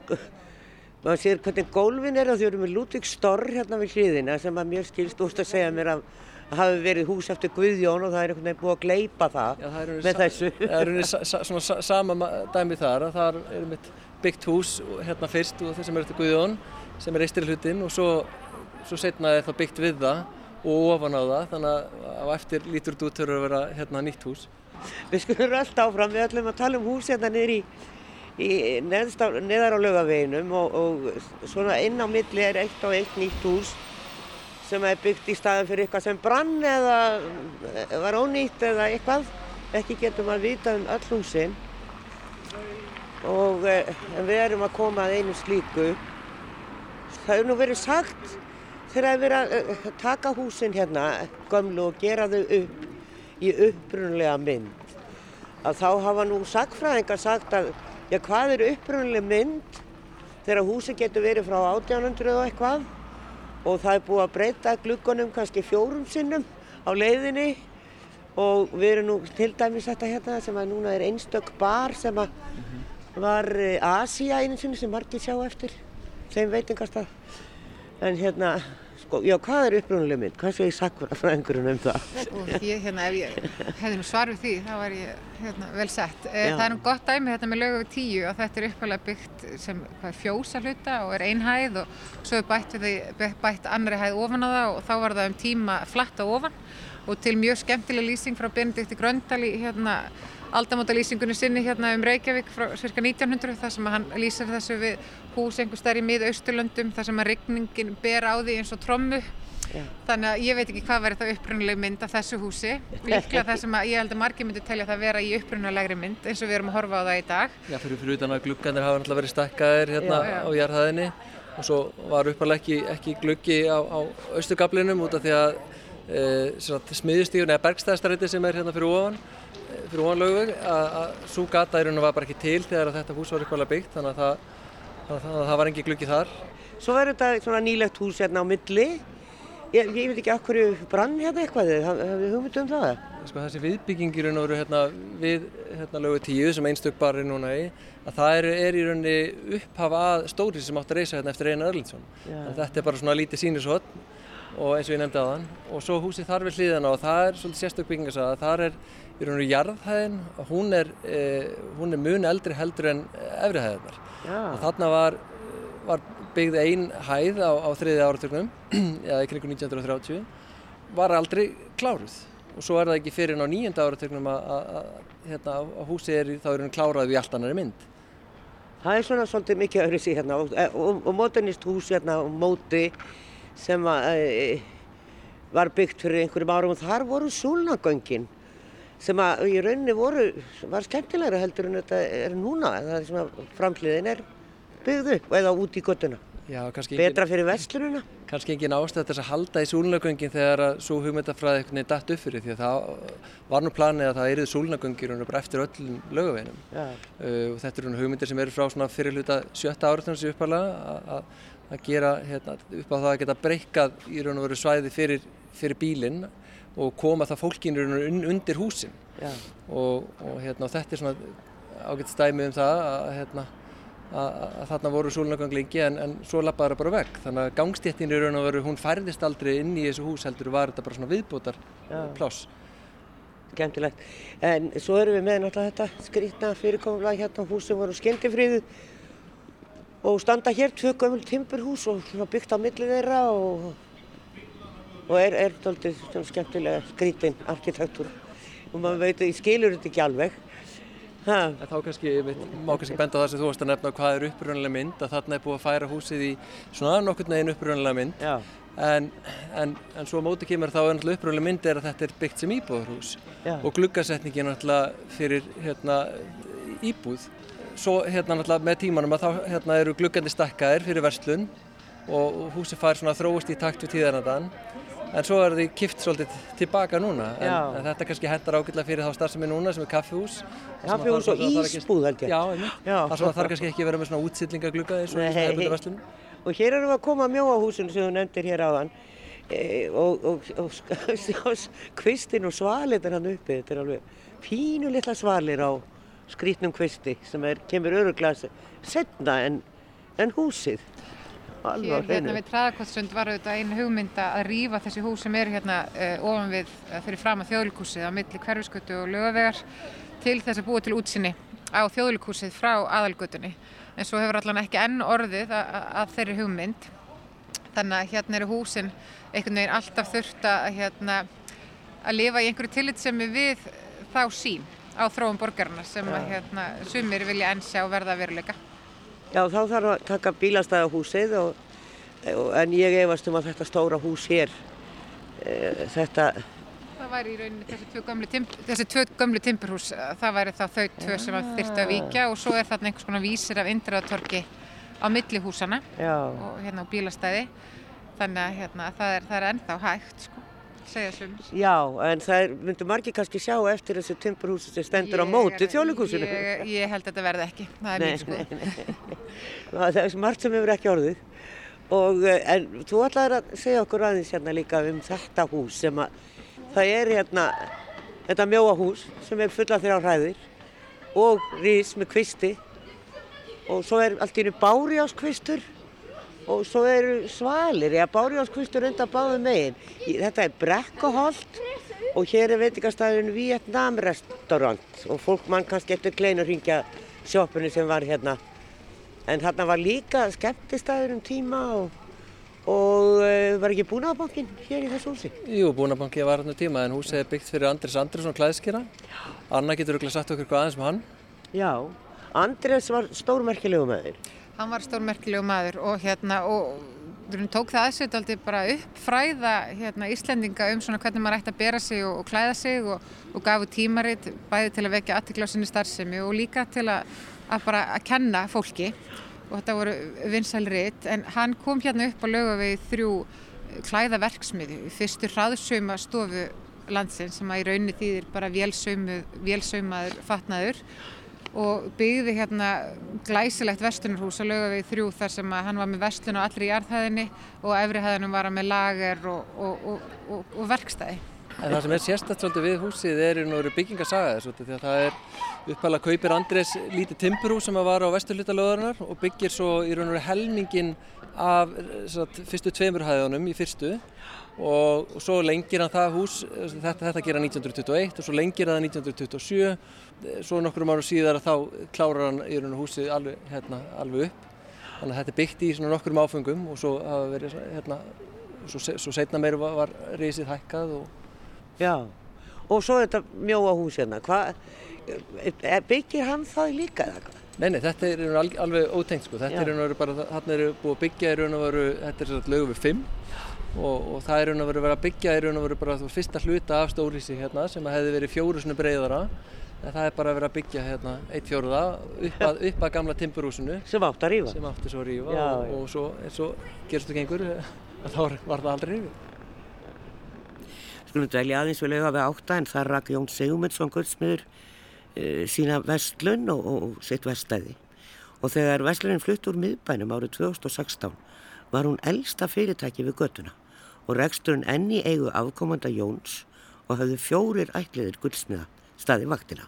maður sér hvernig gólfin er að þau eru með Ludvig Storr hérna við hliðina sem að mér skilst úrst að segja mér að hafi verið hús eftir Guðjón og það er einhvern veginn búið að gleipa það, Já, það með þessu. Það er sa, sa, sama dæmi þar að það er mitt byggt hús hérna fyrst og þess sem er eftir Guðjón sem er eistri hlutin og svo, svo setna er það byggt við það og ofan á það þannig að á eftir lítur þetta út að vera hérna nýtt hús. Við skulum alltaf áfram, við ætlum að tala um hús hérna niður í, í neðar á lögaveginum og, og svona inn á milli er eitt og eitt nýtt hús sem er byggt í staðin fyrir eitthvað sem brann eða var ónýtt eða eitthvað. Ekki getum að vita um öll húsin og við erum að koma að einu slíku. Það hefur nú verið sagt þegar það hefur verið að taka húsin hérna gömlu og gera þau upp í upprunlega mynd. Að þá hafa nú sagfræðingar sagt að já hvað er upprunlega mynd þegar húsi getur verið frá 1800 og eitthvað og það er búið að breyta gluggunum kannski fjórum sinnum á leiðinni og við erum nú til dæmis þetta hérna sem að núna er einstök bar sem að var Asia einu sinni sem margir sjá eftir þeim veitingastað. En hérna sko, já hvað er upprunalega mynd? Hvað sé ég sakra fræðingurinn um það? Og ég hérna ef ég hefði nú svar við því þá var ég hérna vel sett. Já. það er nú gott dæmi þetta með lögu við tíu og þetta er uppalega byggt sem hvað, fjósa hluta og er einhæð og svo er bætt, því, bætt annari hæð ofan á það og þá var það um tíma flatt á ofan. Og til mjög skemmtileg lýsing frá Benedikti Gröndal í hérna aldamótalýsingunni sinni hérna um Reykjavík frá cirka 1900 þar sem hann lýsir þessu við hús einhver starf í mið-austurlöndum þar sem að regningin ber á því eins og trommu. Já. þannig að ég veit ekki hvað verður það upprunaleg mynd af þessu húsi. Líklega það sem að ég held að margir myndi telja það vera í upprunalegri mynd eins og við erum að horfa á það í dag. Já, fyrir fyrir utan að glugganir hafa náttúrulega verið stakkaðir hérna Já. á jarðhæðinni. Og svo var uppalega ekki, ekki gluggi á, á austugablinum út af því að e, smiðustígun eða bergstæðstarætti sem er hérna fyrir ofan fyrir óanlögu að svo gata í rauninu var bara ekki til þegar þetta hús var eitthvað byggt þannig að það, var engi gluggi þar. Svo verður þetta svona nýlegt hús hérna á milli. Ég, ég veit ekki hverju brann hérna eitthvað, hafið þið hugmynd um það? Sko þessi viðbygging í raun og veru hérna við hérna lögu tíu sem einstök bar er núna í að það er, er í rauninni upphafa að stóri sem átt að reysa hérna eftir Einar Örlindsson. Þetta er bara svona lítið sínishótt og eins og ég nefndi á þann og svo húsið þar við hliðana og það er svolítið sérstök byggingasaða, þar er í raun og jarðhæðin, hún er, eh, hún er mun eldri heldur en efrihæðinar og þarna var, var byggð ein hæð á, á þriði áratögnum eða í kringu 1930 var aldrei kláruð. Og svo er það ekki fyrir á nýjönda áratögnum að hérna, húsið er þá er hún klárað við allt annari mynd. Það er svona svolítið mikið öðru síðan hérna. Og, og, og modernist hús hérna á móti sem að, e, var byggt fyrir einhverjum árum. Og þar voru súlnagöngin sem að í rauninni voru, var skemmtilegra heldur en þetta er núna það er sem að framhliðin er byggðu eða út í göttuna betra fyrir vestlununa kannski engin ástæð þess að halda í súlnagöngin þegar að svo hugmyndafræði eitthvað er dætt upp fyrir því að það var nú planið að það eruð súlnagöngir bara eftir öllum lögaveginum. Uh, og þetta eru hugmyndir sem eru frá fyrirluta sjötta áratunars uppalega að gera hérna, upp á það að geta breykað í raun og veru svæði fyrir, fyrir bílinn og koma það fólkinu undir húsin. Og, og hérna, þetta er svona ágætt stæmi um það að, hérna, að, að þarna voru súlunaganglingi en, en svo lappaði það bara vekk þannig að gangstéttin í raun og veru hún færðist aldrei inn í þessu hús heldur var þetta bara svona viðbútar pláss Skemmtilegt, en svo erum við með náttúrulega þetta skrítna fyrirkomlega hérna húsum voru skemmtifríðu og standa hér tvö gömul timburhús og byggt á millið þeirra og, og er, er doldið skemmtilega skrítinn arkitektúr og maður veit að ég skilur þetta ekki alveg. Þá kannski, má kannski benda það sem þú varst að nefna hvað er uppröðanlega mynd að þarna er búið að færa húsið í svona nokkur neginn uppröðanlega mynd. En, en, en svo mótið kemur þá uppröðanlega mynd er að þetta er byggt sem íbúðarhús. Já. og gluggasetningin fyrir hérna, íbúð. Svo hérna með tímanum að þá hérna eru gluggandi stakkaðir fyrir verslun og húsi fær svona þróist í takt við tíðarnadan en svo er því kipt svolítið tilbaka núna en, en þetta kannski hendar ágætlega fyrir þá starfsemi núna sem er kaffihús. Kaffihús og ísbúð ég. Já, það þarf kannski ekki að vera með svona útsýtlingaglugga eins og hefur verslun Og hér erum við að koma að mjóa húsinu sem þú nefndir hér áðan. E, og, og, og kvistinn og svalit er hann uppi. Þetta er alveg pínu litla svalir á skrítnum kvisti sem er, kemur öruglega setna en, en húsið. Hér hérna við Traðakottsund var auðvitað einu hugmynda að rýfa þessi hús sem eru hérna uh, ofan við uh, fyrir fram að þjóðlíkúsið á milli hverfiskötu og lögavegar til þess að búa til útsinni á þjóðlíkúsið frá aðalgötunni. En svo hefur allan ekki enn orðið að þeirri hugmynd. Þannig að hérna eru húsin einhvern veginn alltaf þurft að hérna að lifa í einhverju tillitsemi við þá sín á þróum borgarna sem að hérna sumir vilja enn sjá verða veruleika Já þá þarf að taka bílastæðahúsið og, en ég efast um að þetta stóra hús hér e, þetta Það væri í rauninni þessi tvö gömlu, timp, þessi tvö gömlu timpurhús, það væri þá þau tvö sem að þyrta að víkja og svo er þarna einhvers konar vísir af indræðatorki á milli húsana Já. og hérna á bílastæði. Þannig að hérna, það, er, það er ennþá hægt sko, segja sum. Já, en það myndur margir kannski sjá eftir þessu timpurhúsi sem stendur ég, á móti þjóðlíkúsinu ég, ég held að þetta verði ekki. Það er nei, mín sko Það er margt sem hefur ekki orðið. Og eh, en þú ætlaði að segja okkur aðeins hérna líka um þetta hús sem að það er hérna þetta mjóa hús sem er fulla þrjá hræðir og rís með kvisti. Og svo er allt í nú bárjáskvistur og svo eru svalir, já bárjáskvistur enda báðu megin. Þetta er brekkuholt og hér er veitikastæðun Vietnam restaurant og fólk mann kannski eftir klein að ringja sjópunni sem var hérna. En hérna var líka skemmtistæður um tíma og og uh, var ekki búnaðabankin hér í þessu húsi? Jú, búnaðabanki var hérna tíma en húsið er byggt fyrir Andris Andrisson klæðskera. Anna getur auðvitað sagt okkur hvað aðeins með hann. Já, Andris var stórmerkilegu maður. Hann var stórmerkilegu maður og hérna og við tók það aðsett aldrei bara upp fræða hérna, Íslendinga um svona hvernig maður ætti að bera sig og, og klæða sig og, og gafu tímaritt bæði til að vekja aðtiklásinni starfsemi og líka til að, að bara að kenna fólki. Og þetta voru vinsælriðt en hann kom hérna upp á lögavegi þrjú klæðaverksmiði fyrstu hraðsauma stofu landsins sem að í raunni þýðir bara vélsaumaður fatnaður og byggði hérna glæsilegt vestunarhús á lögavegi þrjú þar sem að hann var með vestlun og allri jarðhæðinni og efrihæðinum var með lager og, og, og, og verkstæði. En það sem er sérstætt svolítið við húsið er í náttúrulega byggingasaga þess því að það er upphæðilega kaupir Andrés lítið timpurhús sem var á vesturlutalöðunar og byggir svo í raun og veru helmingin af satt, fyrstu tveimurhæðunum í fyrstu og, og svo lengir hann það hús, þetta, þetta gera 1921 og svo lengir það 1927 svo nokkrum árum síðar þá klárar hann í raun og húsið alveg, hérna, alveg upp. Þannig að þetta er byggt í nokkrum áfengum og svo verið hérna, svo, svo setna meir var, var risið hækkað og Já, og svo þetta mjóa hús hérna, hvað, byggir hann það líka hvað? Nei, nei, þetta er alveg, alveg ótengt sko, þetta Já. er bara, hann er búið að byggja í raun og veru, þetta er svona lögu við fimm. Og, og það er raun og veru verið að byggja í raun og veru bara þú fyrsta hluta af stórhísi hérna sem hefði verið fjóru svona breyðara en það er bara verið að byggja hérna eitt fjóruða upp að, upp að gamla timburhúsinu. Sem átti að rýfa sem átti svo að rýfa og, og svo, svo gerstu gengur þá var það aldrei rýfið skulum dvelja aðeins við lauga við átta en þar rakk Jón Sigmundsson Guðsmiður sína vestlun og, og sitt vestæði. Og þegar vestlunin flutt úr miðbænum árið 2016 var hún elsta fyrirtæki við göttuna og reksturinn enni eigu afkomanda Jóns og hafði fjórir ætliðir Guðsmiða staði vaktina.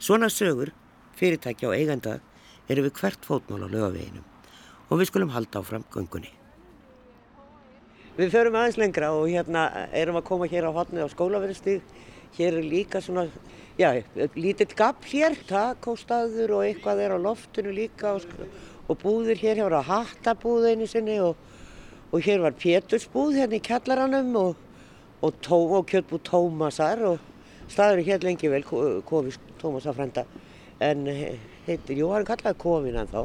Svona sögur, fyrirtæki á eiganda eru við hvert fótmál á laugaveginum og við skulum halda áfram göngunni. Við förum aðeins lengra og hérna erum að koma hér á hotnið á skólaverðstíð. Hér er líka svona, já, lítill gapp hér, takóstaður og eitthvað er á loftinu líka og, og búðir hér hefur á hattabúðinu sinni og, og hér var Pétursbúð hérna í kjallaranum og, og, tó, og kjötbúð Tómasar og staður hér lengi vel, Kofis Tómasafrænda, en heitir, jú, hann kallaði Kofin en þá.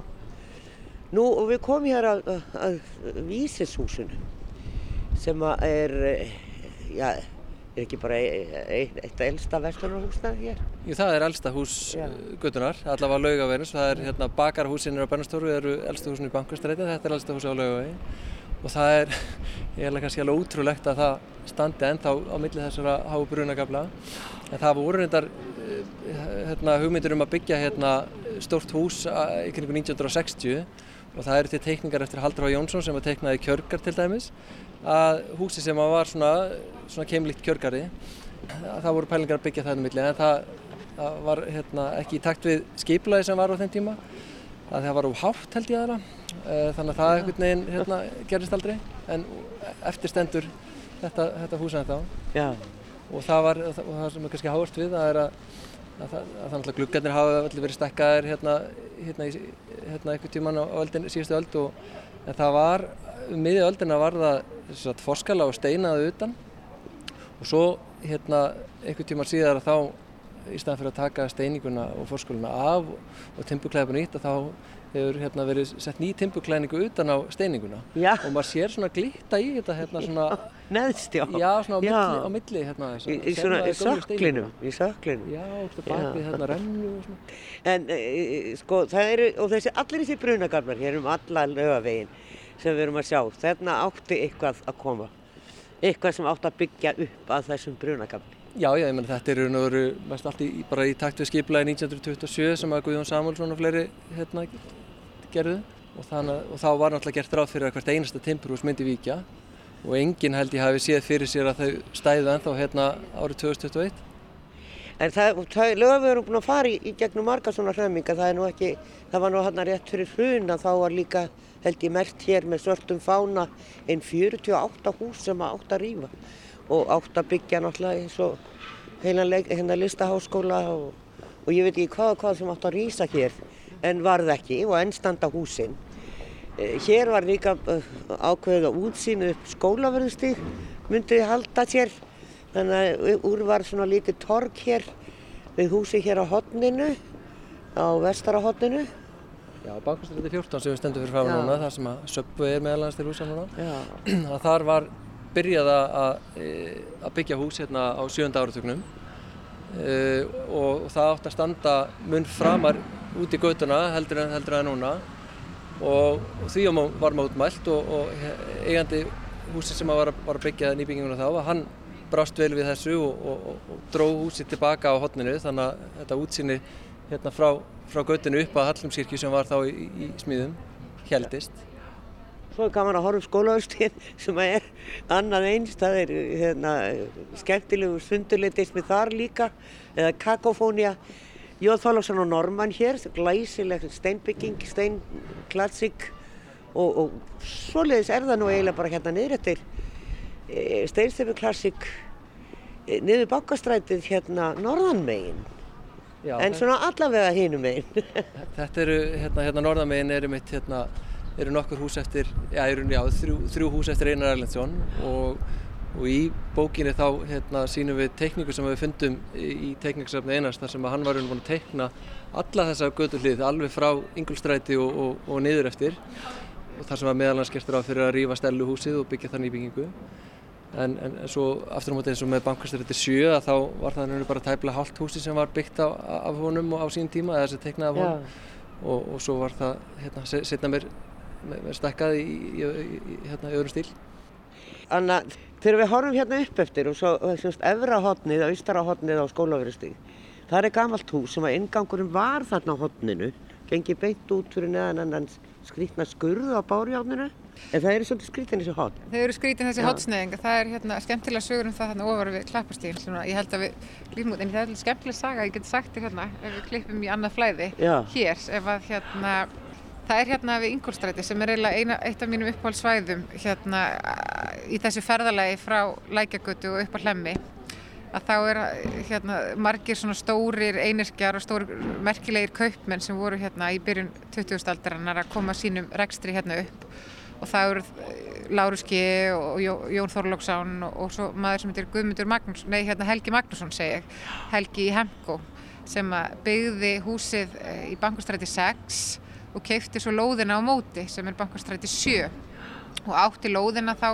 Nú, og við komum hér að, að, að Vísishúsinu sem er, eh, já, er ekki bara eitt, eitt elsta vestlunarhúsnað hér? Jú, það er elsta hús já. Guðunar, allavega laugaverðins, það er hérna bakarhúsinir á Bernastóru, það eru elsta húsin í bankastræti, þetta er elsta húsi á laugavegi og það er, ég er kannski alveg útrúlegt að það standi ennþá á milli þessara hábrunagabla en það voru reyndar eh, hérna, hugmyndir um að byggja hérna stórt hús í kringu 1960 og það eru til teikningar eftir Haldur H. Jónsson sem var teiknaði kjörgar til dæmis. Að húsi sem var svona, svona keimlíkt kjörgari það voru pælingar að byggja það um milli en það, það var hérna, ekki í takt við skiplaði sem var á þenn tíma. Það var úr hátt held ég aðra. Eh, þannig að það ekkert neginn hérna, gerist aldrei. En eftir stendur þetta, þetta húsa þetta á og það var og það sem er kannski háast við það er að að það, að gluggarnir hafa allir verið stekkaðir hérna, hérna, hérna einhvern tíman á öldin, síðustu öld og en það var, um miðju öldina var það að forskala og steinaði utan og svo hérna einhvern tíman síðar þá í staðan fyrir að taka steininguna og forskaluna af og á nýtt að þá hefur hérna verið sett ný timpurklæningu utan á steininguna Já, og maður sér svona glitta í þetta hérna svona, neðst já. svona á milli, Já. á milli hérna þess Í, í svona söklinum, í söklinum. Já, bakvið Já. hérna rennu svona. En e, sko, það eru, og þessi, allir þessi brunagarmar hér um alla lögavegin sem við erum að sjá, þarna átti eitthvað að koma. Eitthvað sem átti að byggja upp að þessum brunagarmar. Já, já, ég menn þetta er og veru mest allt í, bara í takt við skiplaði 1927 sem að Guðjón Samuelsson og fleiri hérna gerðu og, þannig, og þá var náttúrulega gert ráð fyrir að hvert einasta timburhús myndi víkja. Og enginn held ég hafi séð fyrir sér að þau stæðu ennþá hérna árið 2021. En það, það lögavegin eru búin að fara í, í gegnum marga svona hremminga, það er nú ekki, það var nú hann rétt fyrir hrun að þá var líka, held ég, mert hér með svörtum fána einn 48 hús sem að átt að rýfa og átt að byggja náttúrulega eins og heilan leik- hérna listaháskóla og, og ég veit ekki hvað og hvað sem átt að rýsa hér en varð ekki og enn standa húsin. Eh, Hér var líka eh, ákveðið að útsýnu upp skólaverðustík myndi halda sér. Þannig að úr var svona lítið torg hér við húsi hér á hotninu á vestara hotninu Já, Bankastræti 14 sem við stendum fyrir frá núna, þar sem að Söpbu er meðal annars til húsa núna. Að þar var byrjað að, að, e, byggja hús hérna á sjönda áratögnum e, og það átt að standa mun framar út í gautuna heldur en heldur en núna og, og því var mótmælt og, og he- eigandi húsi sem var, var að byggja nýbygginguna þá að hann brást vel við þessu og, og, og, og dró húsi tilbaka á hotninu þannig að þetta útsýni hérna frá, frá gautinu upp að Hallumskirkju sem var þá í, í smíðum heldist. svo er gaman að horfa skólaverðstíðin sem er annað eins, það er hérna, skemmtilegu sundurleitismi þar líka eða kakofónia Jóð Þorlóksson og Norman hér, glæsileg steinbygging, steinklassik og, og svoleiðis er það nú eiginlega bara hérna niður eftir e, steinstefiklassik e, niður bakkastrætið hérna norðanmegin Já, en svona allavega hinum megin. Þetta eru, hérna, hérna norðamegin eru mitt, hérna, eru nokkur hús eftir, já, eru, já þrjú, þrjú hús eftir Einar Erlendsson og, og í bókinni þá, hérna, sínum við teikningu sem við fundum í, teikningssafni Einars þar sem að hann var búin að teikna alla þessa götuhlið alveg frá Ingolstræti og, og, og niður eftir og þar sem að meðal hans gestur á fyrir að rífa stelu húsið og byggja það nýbyggingu. En, en svo aftur á móti eins og með bankastrætti 7 að þá var það nefnilega bara tæplega hálft húsi sem var byggt á, af honum og á sín tíma eða sem teiknað af honum og, og svo var það hérna, se- setna mér, mér, stekkað í, í, í, í, hérna, í öðrum stíl. Anna, þegar við horfum hérna upp eftir og svo efra hotnið, austara hotnið á skólaverustíð, það er gamalt hús sem að inngangurinn var þarna á hotninu, gengi beint út fyrir neðan annan skrítna skurð á bárjárninu, en það eru svolítið skrítin þessi hotn. Þau eru skrítin þessi Já. hotsneiðing, það er hérna skemmtilega sögur um það þarna ofar við klappastíðin sem að ég held að við klífum út, en það er skemmtilega saga, ég get sagt þér hérna ef við klippum í annað flæði Já. hér, ef að hérna það er hérna við Ingolstræti sem er eiginlega eitt af mínum uppáhaldsvæðum hérna í þessu ferðalagi frá Lækjagötu og upp á Hlemmi. Að þá er hérna margir svona stórir einirkjar og stórir merkilegir kaupmenn sem voru hérna í byrjun 20. aldarinnar að koma sínum rekstri hérna upp. Og það eru Lárus G og Jó- Jón Þorlóksson og, og svo maður sem heitir Guðmundur Magnússon, nei hérna Helgi Magnússon segi ég, Helgi í Hemko sem byggði húsið eh, í bankastræti 6 og keipti svo lóðina á móti sem er bankastræti 7 og átti lóðina þá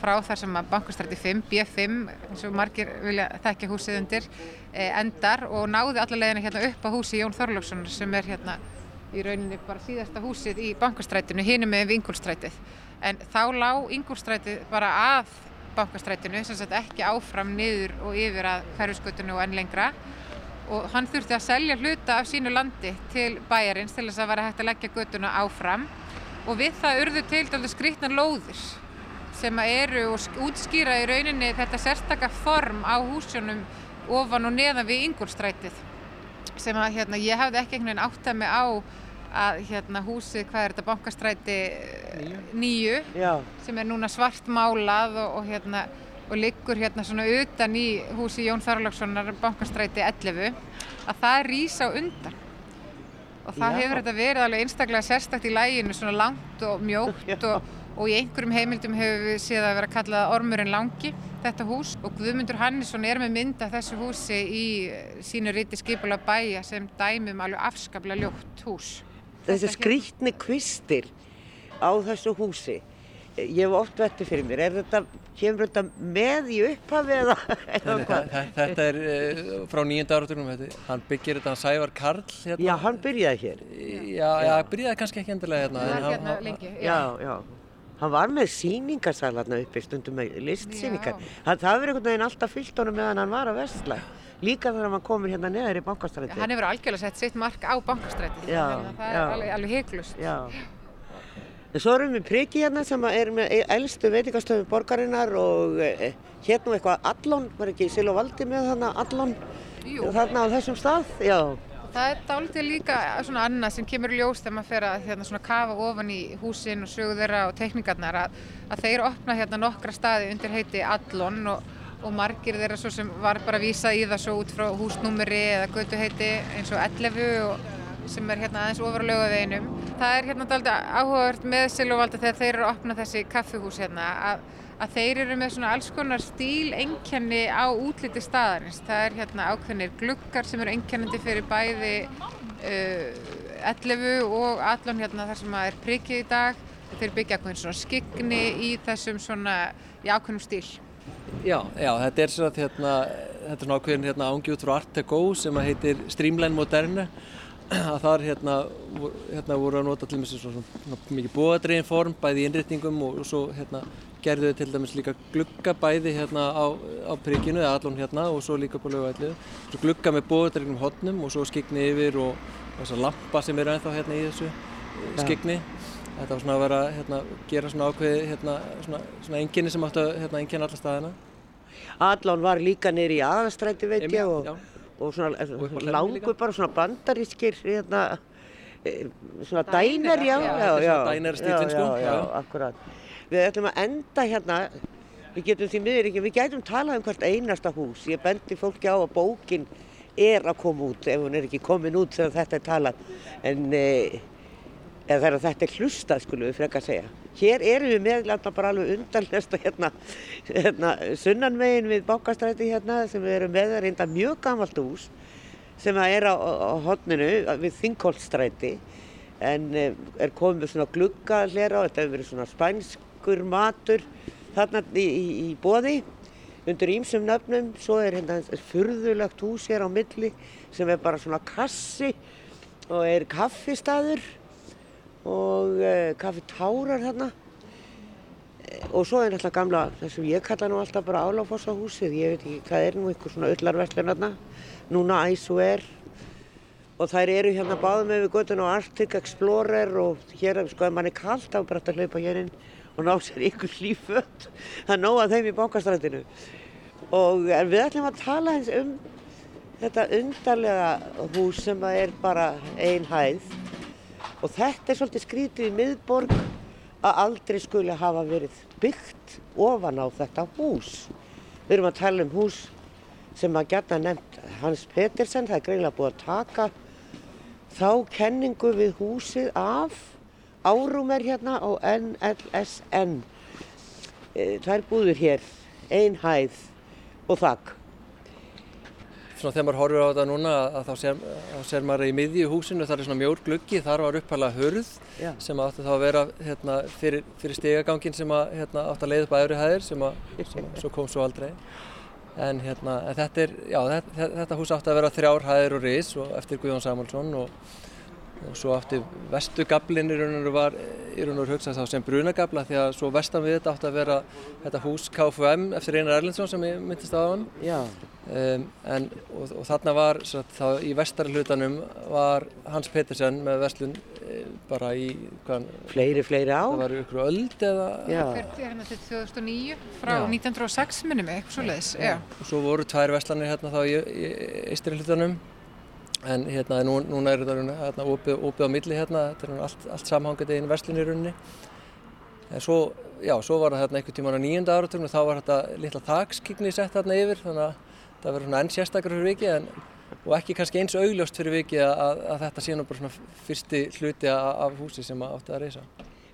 frá þar sem að bankastræti 5, B5 eins og margir vilja þekkja húsið undir eh, endar og náði alla leiðina hérna upp á húsi Jón Þorlóksson sem er hérna í rauninni bara síðasta húsið í bankastrætinu hinum með Ingolstrætið en þá lá Ingolstrætið bara að bankastrætinu sem sagt ekki áfram niður og yfir að hverjusgötunu og enn lengra og hann þurfti að selja hluta af sínu landi til bæjarins til þess að vera hægt að leggja götuna áfram. Og við það urðu til dálítið skrýtnar lóðir sem að eru og sk- útskýra í rauninni þetta sérstaka form á húsjónum ofan og neðan við Ingolstrætið sem að hérna, ég hafði ekki einhvern veginn áttað mig á að hérna, húsið, hvað er þetta, bankastræti Níu. nýju sem er núna svart málað og, og, hérna, og liggur hérna svona utan í húsi Jón Þorlákssonar bankastræti 11 að það rýs á undan. Og það Já. hefur þetta verið alveg einstaklega sérstakt í læginu svona langt og mjótt og, og í einhverjum heimildum hefur við séð að vera kallað ormurinn langi þetta hús. Og Guðmundur Hannesson er með mynd af þessu húsi í eh, sínu riti skipula bæja sem dæmum alveg afskaplega ljótt hús. Þessi skrítni kvistir á þessu húsi, ég hef oft vettið fyrir mér, er þetta, kemur þetta með í upphafi eða, hvað? Þetta er uh, frá nýjönda áratugnum, hann byggir þetta hann Sævar Karl hérna. Já, hann byrjaði hér. Já, já, byrjaði kannski ekki endilega hérna. En var hann- hérna hann- lengi Já, já. Hann var með síningarsal hérna uppi stundum með listsýningar. Hann, það verið einhvern veginn alltaf fyllt honum meðan hann var að vestla. Líka þegar hann komur hérna neðar í bankastræti. Hann hefur algjörlega sett sitt mark á bankastræti Já, þannig að það já. er alveg, alveg heiklust Já. Svo erum við priki hérna sem er með elstu veitingastöðu borgarinnar og hérna eitthvað Allon, var ekki Silva Valdi með þarna Allon þarna á þessum stað? Já. Það er dálítið líka svona annað sem kemur ljós þegar maður fer að hérna, svona kafa ofan í húsin og sögu þeirra og teknikarnar að, að þeir opna hérna nokkra staði undir heiti Allon og, og margir þeirra svo sem var bara að vísa í það svo út frá húsnúmeri eða götu heiti eins og 11 og sem er hérna aðeins ofar á laugaveginum. Það er hérna dálítið áhugavert með Silvavalda þegar þeir eru að opna þessi kaffihús hérna að, að þeir eru með svona alls konar stíl einkenni á útliti staðarins. Það er hérna ákveðnir gluggar sem eru einkennandi fyrir bæði uh, 11 og allan hérna þar sem að er prikið í dag. Þeir byggja ákveðin svona skigni í þessum svona í ákveðnum stíl. Já, já, þetta er svona, hérna, þetta er svona ákveðin hérna, ángi út frá Art Deco sem heitir Streamline Moderne að þar hérna, vo- hérna voru að nota til dæmis svona, mikið bóðadregin form bæði í innréttingum og, og svo hérna gerðu þau til dæmis líka glugga bæði hérna á, á prikinu eða allan hérna og svo líka på lögvætlu svo glugga með bóðadreginum hotnum og svo skikni yfir og, og þessar lampa sem eru ennþá hérna í þessu eh, skikni Þetta var svona að vera hérna, gera svona ákveði hérna, svona, svona enginni sem áttu að hérna, enginna alla staðina. Allon var líka nýri í aðastræti veit ég og, Já. Og svona Hlemmi langur líka. bara svona bandarískir hérna, eh, svona Dænir, dænir, já, já, já, er dænera-stíllinn, já, sko, já, já, akkurat. Við ætlum að enda hérna, við getum því miður ekki, við gætum talað um hvert einasta hús. Ég bendi fólki á að bókin er að koma út, ef hún er ekki komin út þegar þetta er talað. En eh, eða þegar þetta er hlustað skulum við frekar segja. Hér erum við meðlanda bara alveg undanlesta hérna, hérna sunnanvegin við Bákastræti hérna sem við erum með reynda mjög gamalt hús sem að er á, á, hotninu við Þingholtstræti en eh, er komið með svona glugga hlera og þetta hefur verið svona spænskur matur þarna í, í, í bóði undir ímsum nöfnum, svo er hérna furðulegt hús hér á milli sem er bara svona kassi og er kaffistaður og uh, kaffi tárar þarna. Eh, og svo er náttúrulega gamla, það sem ég kalla nú alltaf bara Álafossa húsið, ég veit ekki hvað er nú einhver svona öllarverslun þarna, núna Æsver og þær eru hérna báðum með við göttun og Arctic Explorer og hér, sko, ef mann er kallt þá er bara hægt að hlaupa hér inn og ná sér ykkur hlýföld, það að þeim í bankastrætinu og en við ætlum að tala eins um þetta undarlega hús sem er bara ein hæð og þetta er svolítið skrítið í miðborg að aldrei skuli hafa verið byggt ofan á þetta hús. Við erum að tala um hús sem að geta nefnt Hans Petersen, það er greinlega búið að taka þá kenningu við húsið af árum er hérna á NLSN. Eh, Það er búður hér, ein hæð og þakk. Svona þegar maður horfir á þetta núna að þá sér, þá sér maður í miðju húsinu þar er svona mjór gluggi, þar var uppalega hurð Já. sem átti þá að vera hérna, fyrir, fyrir stigagangin sem að, hérna, átti að leiða upp að öðru hæðir sem, að, sem að, svo kom svo aldrei. En, hérna, en þetta, er, já, þetta, þetta hús átti að vera þrjár hæðir og ris og eftir Guðjón Samúlsson og, og svo átti vestugablin í raun og veru var í raun og veru hugsað þá sem brunagabla því að svo vestan við þetta átti að vera þetta hús KFM eftir Einar Erlendsson sem ég myndist á hann Um, en, og, og þarna var satt, þá, í vestari hlutanum var Hans Petersen með verslun e, bara í hvað, fleiri, fleiri það ár. var ykkur öld eða hérna til 2009 frá Já. 1906 minnum eitthvað svo leiðis. Og svo voru tvær verslanir hérna þá í, í eistri hlutanum en hérna nú, núna er þetta hérna, opið, opið á milli hérna þetta er allt, allt samhangandi einu verslun í rauninni en svo, já, svo var það hérna einhvern tíman á nýjunda áratögnum þá var þetta litla þakskigni sett hérna yfir þannig að það verður svona enn sérstakar fyrir vikið en, og ekki kannski eins augljóst fyrir vikið að, að þetta sé nú bara svona fyrsti hluti af húsi sem átti að reysa.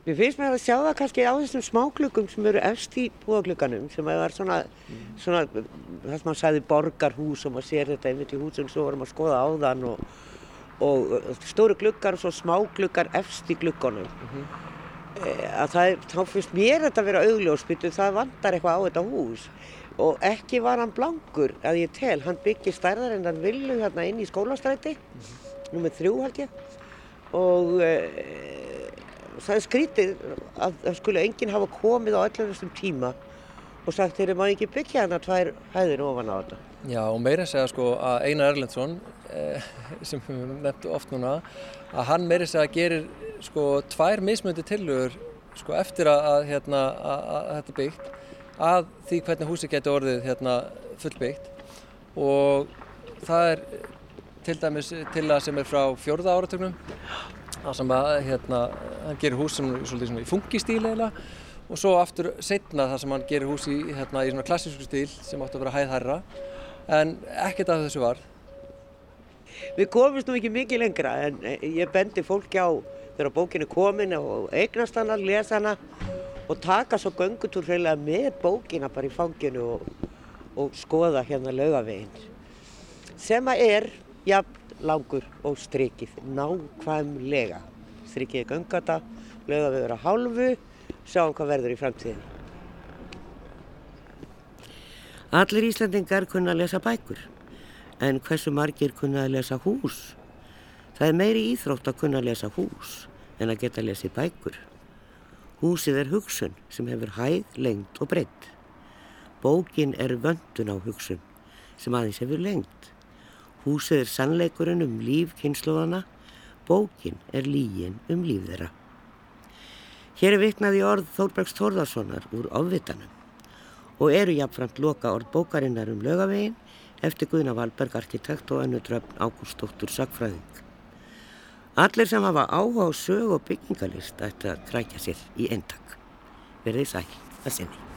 Mér finnst mér að sjá það kannski á þessum smáklukkum sem eru efst í búaklukkanum sem er svona, mm. svona það sem maður sagði borgarhús og maður sér þetta einmitt í húsum svo varum að skoða á þann og, og stóru klukkar og svo smáklukkar efst í klukkanum. Mm -hmm. Að það er, þá finnst mér þetta að vera augljósbyttu, það vandar eitthvað á þetta hús og ekki var hann blankur að ég tel, hann byggir stærðar en hann villu hérna inn í skólastræti, mm -hmm. nummið þrjú held ég og e, það er skrítið að það skulle enginn hafa komið á allir þessum tíma og sagt þeirri maður ekki byggja hann að tvær hæðir ofan á þetta. Já og meira segja sko að Einar Erlendsson eh, sem við nefndu oft núna að hann meira segja gerir sko tvær mismöndi tilur sko eftir að, að, hérna, að, að þetta byggt að því hvernig húsi getur orðið hérna fullbyggt og það er til dæmis til að sem er frá fjörða áratögnum það sem að hérna hann gerir hús sem svolítið svona í fungistíl eða og svo aftur setna það sem hann gerir hús í hérna í svona klassísku stíl sem átt að vera hæðhærra en ekkert af þessu var. Við komumst nú ekki mikið lengra en eh, ég bendi fólki á þegar bókin er komin og eignast hana, lesa hana og taka svo göngutúr hreinlega með bókina bara í fanginu og, og skoða hérna laugaveginn. Sem að er jafn langur og strikið nákvæmlega er göngata, laugavegur að hálfu sjáum hvað verður í framtíðinu Allir Íslandingar kunna að lesa bækur, en hversu margir kunna að lesa hús? Það er meiri íþrótt að kunna að lesa hús en að geta að lesa bækur. Húsið er hugsun sem hefur hæð, lengt og breytt. Bókin er vöndun á hugsun sem aðeins hefur lengt. Húsið er sannleikurinn um líf kynnslóðana, bókin er lígin um líf þeirra. Hér er viknaði orð Þórbergs Þórðarssonar úr ofvitanum og eru jafnframt loka orð bókarinnar um lögavegin eftir Guðna Valberg arkitekt og önnu dröfn Ágústóttur Sagfræðing. Allir sem hafa áhuga á sög og byggingalist ætti að krækja sér í eintak. Verðið sæl að sinni.